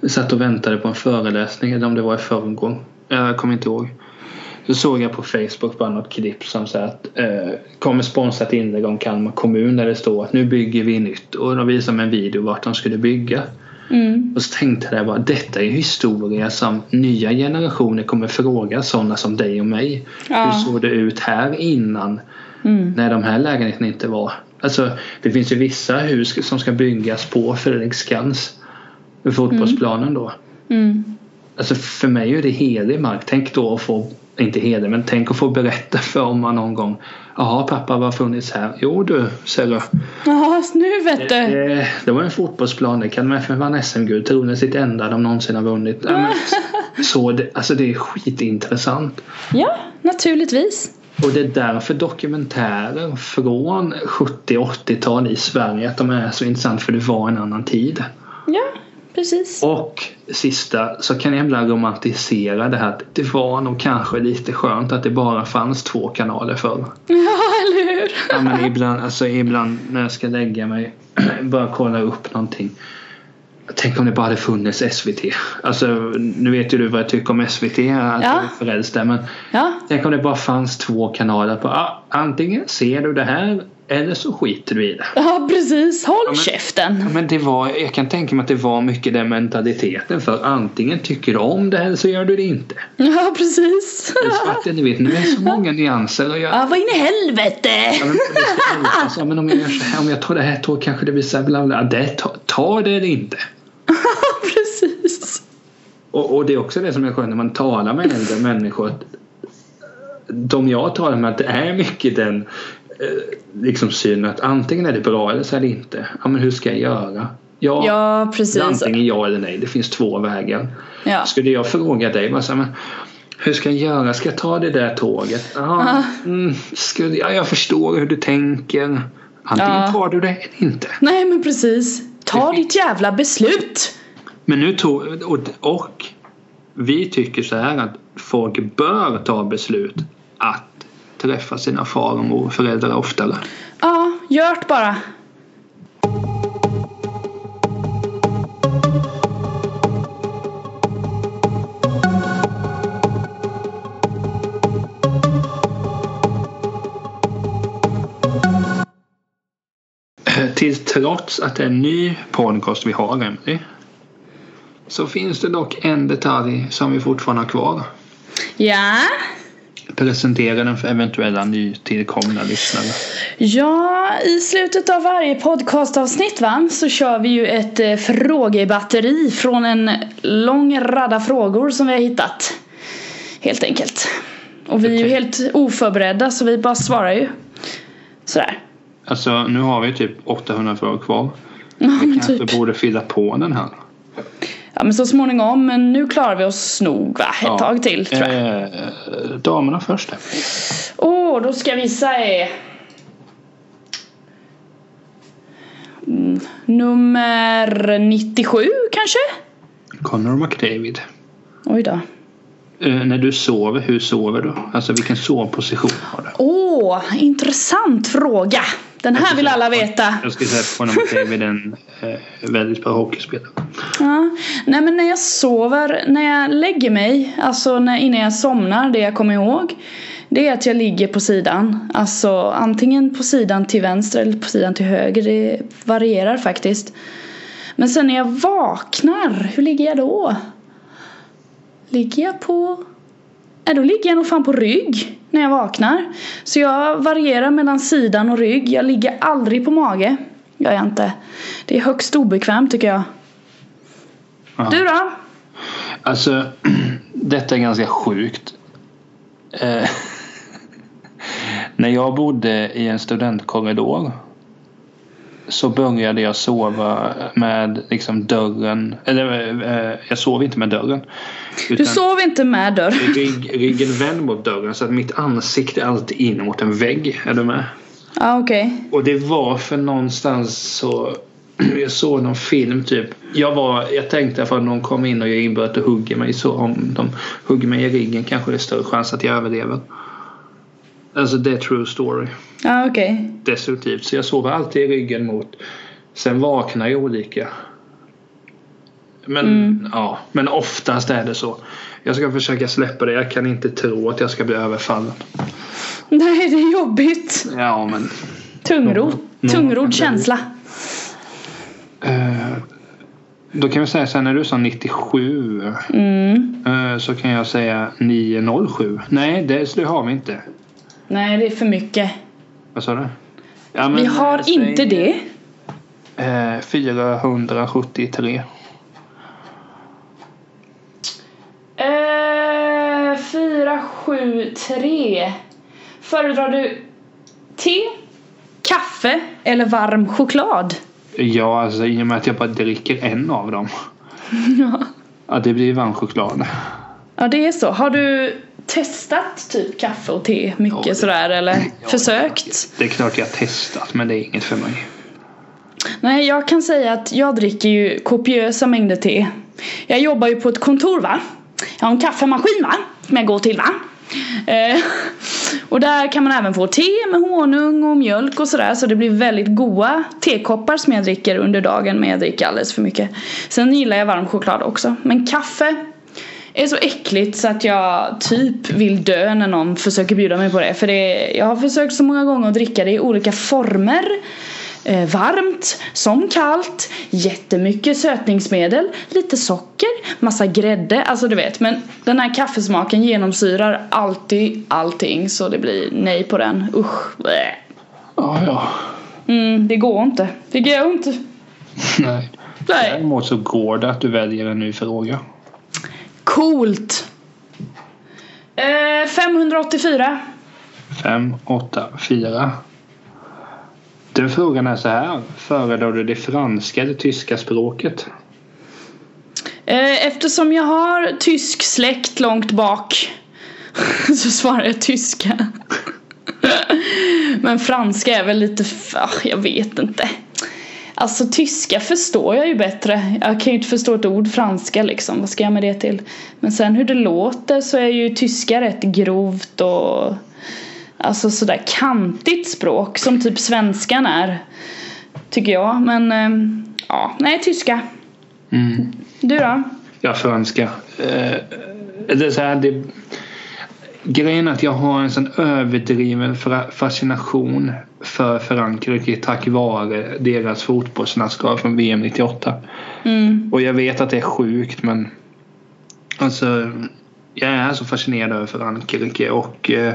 jag satt och väntade på en föreläsning eller om det var i förrgår. Jag kommer inte ihåg. Så såg jag på Facebook bara något klipp som sa att eh, kommer sponsrat inlägg om Kalmar kommun där det står att nu bygger vi nytt och de visar med en video vart de skulle bygga. Mm. Och så tänkte jag bara detta är historia som nya generationer kommer fråga sådana som dig och mig. Ja. Hur såg det ut här innan Mm. när de här lägenheterna inte var. Alltså det finns ju vissa hus som ska byggas på Fredriksskans. Fotbollsplanen då. Mm. Alltså för mig är det helig mark. Tänk då att få, inte helig men tänk att få berätta för man någon gång. Jaha pappa vad har funnits här? Jo du ser du. Ja, nu vet du. Det, det var en fotbollsplan. Det kan FF vann SM-guld. Troligen sitt enda de någonsin har vunnit. Men, så det, alltså det är skitintressant. Ja, naturligtvis. Och det är därför dokumentärer från 70 80-tal i Sverige att de är så intressant för det var en annan tid. Ja, precis. Och sista så kan jag ibland romantisera det här att det var nog kanske lite skönt att det bara fanns två kanaler förr. Ja, eller hur? Ja, men ibland, alltså ibland när jag ska lägga mig bara kolla upp någonting. Tänk om det bara hade funnits SVT. Alltså nu vet ju du vad jag tycker om SVT. Att Ja. frälst där, men Ja, Tänk om det bara fanns två kanaler på ah, antingen ser du det här Eller så skiter du i det. Ja precis, håll men- käften. Ja, Men det var, jag kan tänka mig att det var mycket den mentaliteten för antingen tycker du om det eller så gör du det inte. Ja precis. Det är svart eller vitt. Nu är så många nyanser och jag, Ja vad in i helvete. Ja, men, ja, men om jag gör så här, om jag tar det här tåget kanske det blir så här bla bla. Det, ta, ta det eller inte. precis. Och, och det är också det som jag skönt när man talar med äldre människor. Att de jag talar med att det är mycket den liksom synen att antingen är det bra eller så är det inte. Ja men hur ska jag göra? Ja, Ja precis. antingen ja eller nej. Det finns två vägar. Ja. Skulle jag fråga dig bara så här, men hur ska jag göra? Ska jag ta det där tåget? Ja, mm, skulle, ja jag förstår hur du tänker. Antingen Ja. tar du det eller inte. Nej men precis. Ta Det- ditt jävla beslut. Men nu tog, och, och vi tycker så här att folk bör ta beslut att träffa sina far och morföräldrar oftare. Ja, gjort bara. Till trots att det är en ny podcast vi har, Emily, så finns det dock en detalj som vi fortfarande har kvar. Ja. Presentera den för eventuella nytillkomna lyssnare. Ja, i slutet av varje podcastavsnitt va, så kör vi ju ett eh, frågebatteri från en lång radda frågor som vi har hittat. Helt enkelt. Och vi är ju helt oförberedda så vi bara svarar ju. Sådär. Alltså nu har vi typ 800 frågor kvar. Vi kanske typ. borde fylla på den här. Ja men så småningom, men nu klarar vi oss nog va, ett Ja. tag till tror jag. Eh, damerna först. Åh, då ska vi säga mm, Nummer 97 kanske? Connor McDavid. Oj då. Eh, när du sover, hur sover du? Alltså vilken sovposition har du? Åh, intressant fråga. Den här vill alla veta. Jag skulle säga att Connor McDavid är en eh, väldigt bra hockeyspelare. Ja. Nej men när jag sover, när jag lägger mig, alltså när, innan jag somnar, det jag kommer ihåg. Det är att jag ligger på sidan. Alltså antingen på sidan till vänster eller på sidan till höger. Det varierar faktiskt. Men sen när jag vaknar, hur ligger jag då? Ligger jag på... Ja, då ligger jag nog fan på rygg när jag vaknar. Så jag varierar mellan sidan och rygg. Jag ligger aldrig på mage. Gör jag inte. Det är högst obekvämt tycker jag. Ja. Du då? Alltså, detta är ganska sjukt. Eh, när jag bodde i en studentkorridor så började jag sova med liksom dörren, eller eh, jag sov inte med dörren. Du sov inte med dörr. rygg, ryggen vänd mot dörren så att mitt ansikte är alltid in mot en vägg. Är du med? Ja okej. Och det var för någonstans så jag såg någon film typ. Jag, var, jag tänkte att någon kommer in och gör inbrott och hugger mig så om de hugger mig i ryggen kanske det är större chans att jag överlever. Alltså det är true story. Ja okej. Destruktivt. Så jag sover alltid i ryggen mot. Sen vaknar jag olika. Men Mm. ja, men oftast är det så. Jag ska försöka släppa det. Jag kan inte tro att jag ska bli överfallen. Nej det är jobbigt. Ja men Tungrodd. Känsla. Eh, då kan vi säga så här, när du sa 97 Mm. eh, så kan jag säga 907. Nej, det, det har vi inte. Nej det är för mycket. Vad sa du? Ja, men, Vi har säg, inte det. Eh, 473. Eh, fyra, sju, tre. Föredrar du te, kaffe eller varm choklad? Ja, alltså i och med att jag bara dricker en av dem. Ja. Ja, det blir varm choklad. Ja det är så. Har du testat typ kaffe och te mycket Ja, sådär eller Ja, försökt? Det är klart jag testat men det är inget för mig. Nej, jag kan säga att jag dricker ju kopiösa mängder te. Jag jobbar ju på ett kontor va. Jag har en kaffemaskin va, som jag går till va. Eh, och där kan man även få te med honung och mjölk och sådär så det blir väldigt goda tekoppar som jag dricker under dagen men jag dricker alldeles för mycket. Sen gillar jag varm choklad också. Men kaffe, är så äckligt så att jag typ vill dö när någon försöker bjuda mig på det. För det, jag har försökt så många gånger att dricka det i olika former. Eh, varmt, som kallt, jättemycket sötningsmedel, lite socker, massa grädde, alltså du vet. Men den här kaffesmaken genomsyrar alltid allting så det blir nej på den. Usch. Blä. Ja, ja. Mm, det går inte. Det går inte. Nej. Nej. Däremot så går det att du väljer en ny fråga. Coolt. Eh, 584. 5, 8, 4. Den frågan är så här. Föredrar du det franska eller tyska språket? Eh, eftersom jag har tysk släkt långt bak så svarar jag tyska. Men franska är väl lite, ah, jag vet inte. Alltså tyska förstår jag ju bättre. Jag kan ju inte förstå ett ord franska liksom. Vad ska jag med det till? Men sen hur det låter så är ju tyska rätt grovt och Alltså sådär kantigt språk som typ svenskan är. Tycker jag. Men ehm, ja, nej tyska. Mm. Du då? Ja, franska. Eh, det är så här, det, grejen är att jag har en sån överdriven fascination för Frankrike tack vare deras fotbollslandskap från VM 98. Mm. Och jag vet att det är sjukt men alltså jag är så fascinerad över Frankrike och eh,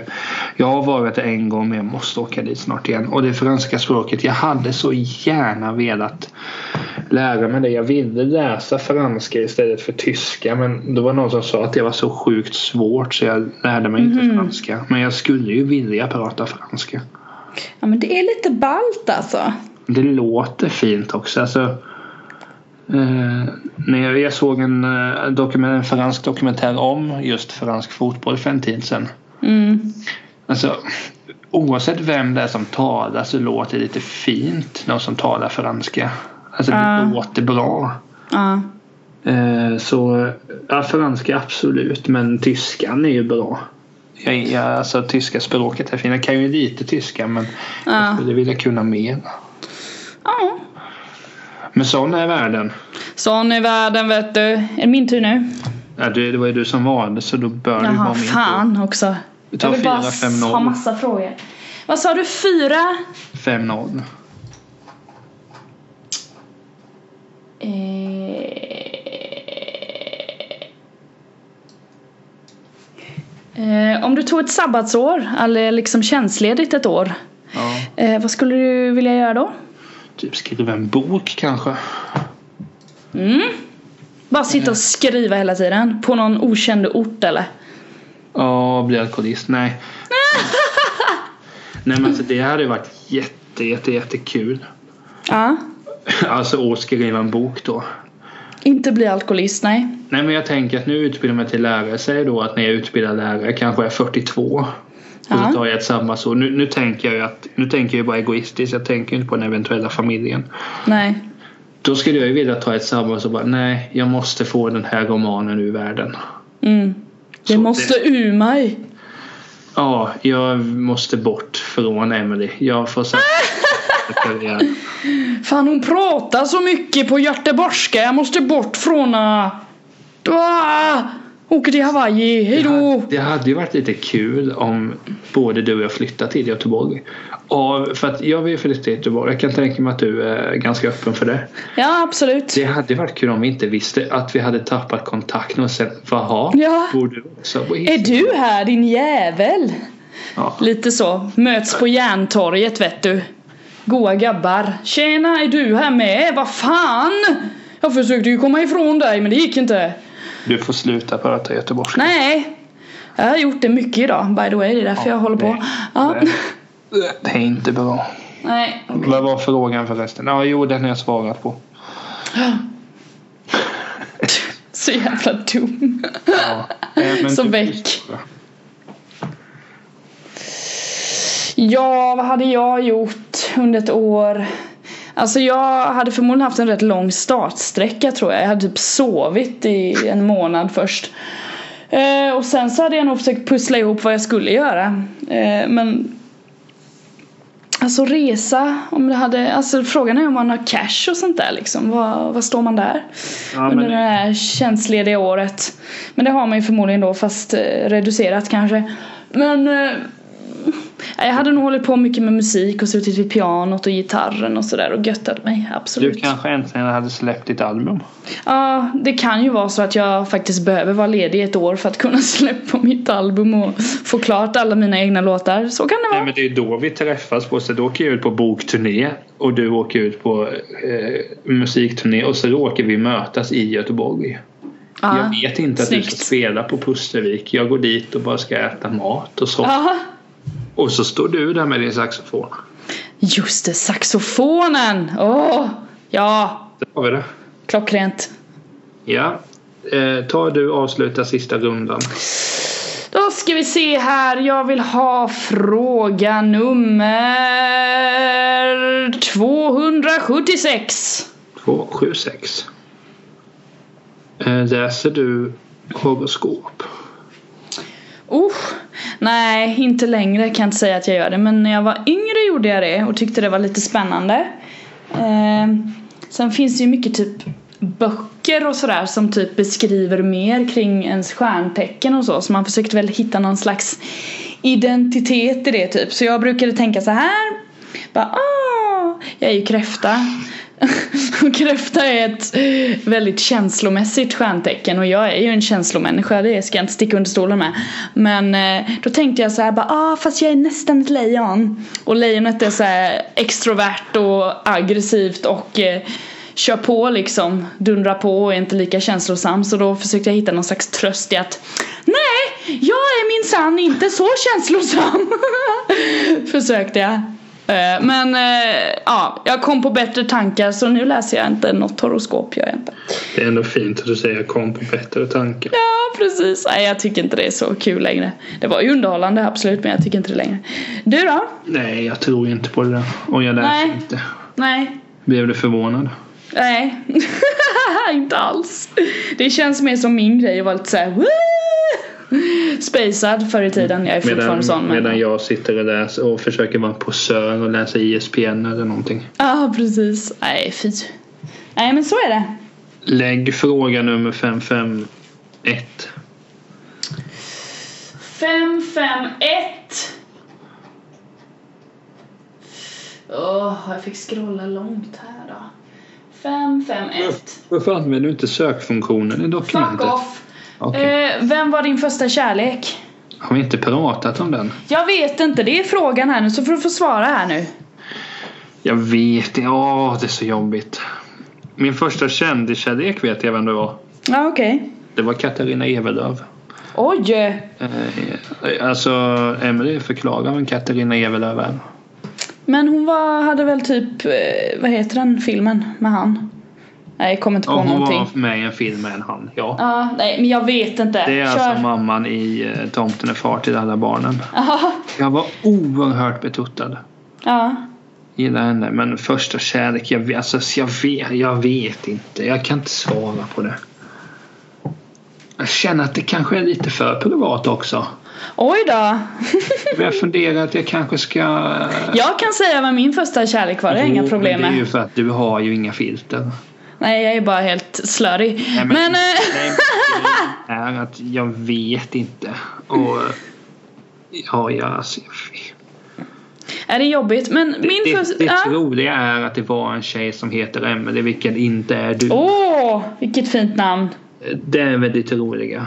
jag har varit där en gång men jag måste åka dit snart igen. Och det franska språket, jag hade så gärna velat lära mig det. Jag ville läsa franska istället för tyska men det var någon som sa att det var så sjukt svårt så jag lärde mig inte Mhm. franska. Men jag skulle ju vilja prata franska. Ja men det är lite ballt alltså. Det låter fint också. Alltså, eh, när jag, jag såg en, eh, dokument, en fransk dokumentär om just fransk fotboll för en tid sedan. Mm. Alltså, oavsett vem det är som talar så låter det lite fint. Någon som talar franska. Alltså det Ja. låter bra. Ja. Eh, så ja, franska absolut men tyskan är ju bra. Jag, jag, alltså tyska språket är fint. Jag kan ju lite tyska men jag Ja. skulle vilja kunna mer. ja. Men sån är världen. Sån är världen vet du. Är det min tur nu? Ja, det, det var ju du som valde så då bör det Jaha, vara min tur. fan också. Vi tar jag vill bara 4-5-0. ha massa frågor. Vad sa du? Fyra? 5-0. Eh, eh, om du tog ett sabbatsår, eller liksom tjänstledigt ett år. Ja. Eh, vad skulle du vilja göra då? Typ skriva en bok kanske. Mm. Bara sitta och skriva hela tiden? På någon okänd ort eller? Ja, bli alkoholist. Nej. Nej men alltså det hade ju varit jätte, jätte, jättekul. Ja. Alltså att skriva en bok då. Inte bli alkoholist, nej. Nej men jag tänker att nu utbildar jag mig till lärare. Säg då att när jag utbildar lärare kanske jag är 42. Och så tar jag ett sabbatsår. Nu, nu tänker jag att nu tänker jag bara egoistiskt. Jag tänker inte på den eventuella familjen. Nej. Då skulle jag ju vilja ta ett sabbatsår och bara nej, jag måste få den här romanen ur världen. Mm. Det Så måste ur mig. Ja, jag måste bort från Emily. Jag får sätta karriär. Fan hon pratar så mycket på göteborgska. Jag måste bort från henne. Ah! Åker till Hawaii. Det Hejdå. hade, det hade ju varit lite kul om både du och jag flyttade till Göteborg. Och för att jag vill flytta till Göteborg. Jag kan tänka mig att du är ganska öppen för det. Ja absolut. Det hade varit kul om vi inte visste att vi hade tappat kontakten och sen, jaha, Ja. bor du också på Är du här din jävel? Ja. Lite så. Möts på Järntorget vet du. Goa gabbar. Tjena, är du här med? Vad fan? Jag försökte ju komma ifrån dig men det gick inte. Du får sluta prata göteborgska. Nej. Jag har gjort det mycket idag by the way. Det är därför jag håller på. nej. Ja. Nej. Det är inte bra. Nej. Vad var frågan förresten? Ja, jo, den har jag svarat på. Så jävla dum. Ja. Så väck. Ja, vad hade jag gjort under ett år? Alltså jag hade förmodligen haft en rätt lång startsträcka tror jag. Jag hade typ sovit i en månad först. Eh, och sen så hade jag nog försökt pussla ihop vad jag skulle göra. Eh, men Alltså resa, om det hade, alltså frågan är om man har cash och sånt där liksom. Vad, vad står man där? Ja, Under men- det här tjänstlediga året. Men det har man ju förmodligen då fast eh, reducerat kanske. Men eh, jag hade nog hållit på mycket med musik och suttit vid pianot och gitarren och sådär och göttat mig, Du absolut. kanske äntligen hade släppt ditt album? Ja, det kan ju vara så att jag faktiskt behöver vara ledig ett år för att kunna släppa mitt album och få klart alla mina egna låtar. Så kan det Nej vara. men det är då vi träffas på så då åker jag ut på bokturné och du åker ut på eh, musikturné och så råkar vi mötas i Göteborg. Ja, jag vet inte att du snyggt. ska spela på Pustervik. Jag går dit och bara ska äta mat och så. Ja, Och så står du där med din saxofon. just det, saxofonen! Åh, ja, Där har vi det. klockrent. Ja. Eh, ta du avsluta sista rundan. Då ska vi se här, jag vill ha fråga nummer 276. 276. Eh, läser du horoskop? Nej, inte längre kan jag inte säga att jag gör det. Men när jag var yngre gjorde jag det och tyckte det var lite spännande. Eh, sen finns det ju mycket typ böcker och sådär som typ beskriver mer kring ens stjärntecken och så. Så man försökte väl hitta någon slags identitet i det typ. Så jag brukade tänka så här. Bara, ah, jag är ju kräfta. Och kräfta är ett eh, väldigt känslomässigt stjärntecken och jag är ju en känslomänniska, det ska jag inte sticka under stolen med. Men eh, då tänkte jag så här bara, ah fast jag är nästan ett lejon. Och lejonet är så här extrovert och aggressivt och eh, kör på liksom, dundrar på och är inte lika känslosam. Så då försökte jag hitta någon slags tröst i att Nej, jag är minsann inte så känslosam. Försökte jag. Eh, Men eh, ja, jag kom på bättre tankar så nu läser jag inte något horoskop jag inte. Det är ändå fint att du säger kom på bättre tankar. Ja, precis. Nej, jag tycker inte det är så kul längre. Det var ju underhållande absolut, men jag tycker inte det längre. Du då? Nej, jag tror inte på det där. Och jag läser Nej. inte. Nej. Blev du förvånad? Nej. inte alls. Det känns mer som min grej att vara lite såhär Spacad förr i tiden. Jag är fortfarande Medan, sån. Men... medan jag sitter och läser och försöker vara en posör och läsa ISPN eller någonting. Ja, precis. Nej, fy. Nej, men så är det. Lägg fråga nummer 551. 551 Åh, jag fick scrolla långt här då. 551 Varför använder du inte sökfunktionen i Fuck dokumentet? off! Okej. Eh, vem var din första kärlek? Har vi inte pratat om den? Jag vet inte, det är frågan här nu så får du få svara här nu. Jag vet inte. Åh, det är så jobbigt. Min första kändiskärlek vet jag vem det var. Ja, okej. Det var Katarina Evelöv. Oj! Eh, alltså, Emelie förklarar vem Katarina Evelöv är. Men hon var, hade väl typ, eh, vad heter den filmen med han? Nej, jag kommer inte på Ja, hon någonting. var med i en film med en han. Ja. Ja, nej, men jag vet inte. Det är Kör. alltså mamman i eh, Tomten är far till alla barnen. Ja, Jag var oerhört betuttad. ja. Gillar henne. Men första kärlek, jag vet, alltså, jag, vet, jag vet inte. Jag kan inte svara på det. Jag känner att det kanske är lite för privat också. Oj då. Men jag funderar att jag kanske ska... Jag kan säga vad min första kärlek var, det är inga Jo, problem men Det är ju med. för att du har ju inga filter. Nej, jag är bara helt slörig. Nej, men, men- grejen är att jag vet inte. Och ja, jag, alltså, är det jobbigt? Men min det, första... det, det ja. roliga är att det var en tjej som heter Emelie, vilket inte är du. Åh, vilket fint namn. Det är väldigt roliga.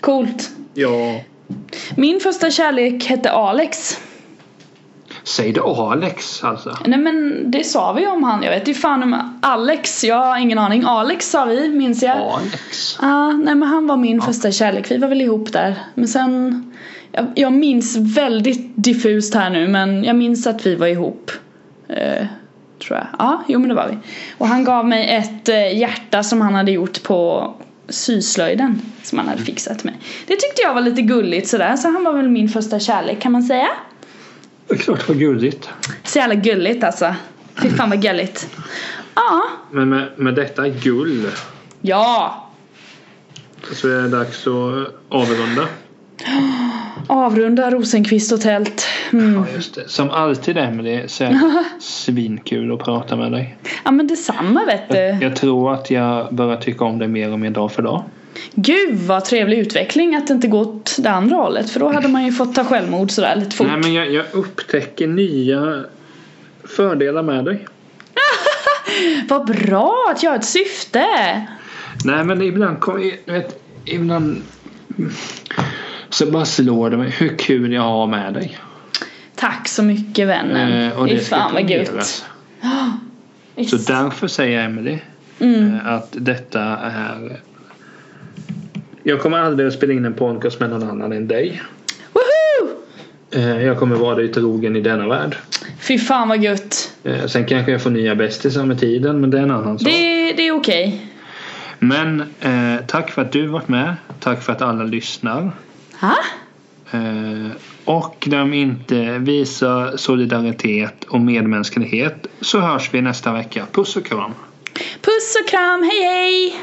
Coolt. Ja. Min första kärlek hette Alex. Säg det Alex alltså. Nej men det sa vi om han. Jag vet ju fan om Alex. Jag har ingen aning. Alex sa vi, minns jag. Alex. Ah, nej men han var min första kärlek. Vi var väl ihop där. Men sen... Jag, jag minns väldigt diffust här nu men jag minns att vi var ihop. Eh, tror jag. Ja, jo men det var vi. Och han gav mig ett eh, hjärta som han hade gjort på syslöjden. Som han hade fixat mig. Det tyckte jag var lite gulligt sådär. Så han var väl min första kärlek kan man säga. Det är klart vad gulligt. Så jävla gulligt alltså. Fy fan vad gulligt. Ja. Men med, med detta gull Ja. så är det dags att avrunda. Åh, avrunda Rosenqvist och tält. Mm. Ja, just det. Som alltid Emelie så är det svinkul att prata med dig. Ja men detsamma vet Jag, du. jag tror att jag börjar tycka om dig mer och mer dag för dag. Gud vad trevlig utveckling att det inte gått det andra hållet. För då hade man ju fått ta självmord sådär lite fort. Nej men jag, jag upptäcker nya fördelar med dig. Vad bra att jag har ett syfte. Nej men ibland, kom- vet, ibland så bara slår det mig hur kul jag har med dig. Tack så mycket vännen. Eh, och det ska fan vad gött. Så därför säger Emily Mm. eh, att detta är Jag kommer aldrig att spela in en podcast med någon annan än dig. Woho! Eh, Jag kommer vara dig trogen i denna värld. Fy fan vad gött. Eh, Sen kanske jag får nya bästisar med tiden men det är en annan sak. Det, det är okej. Men eh, tack för att du varit med. Tack för att alla lyssnar. Ha? Eh, och glöm inte visa solidaritet och medmänsklighet så hörs vi nästa vecka. Puss och kram. Puss och kram, hej hej!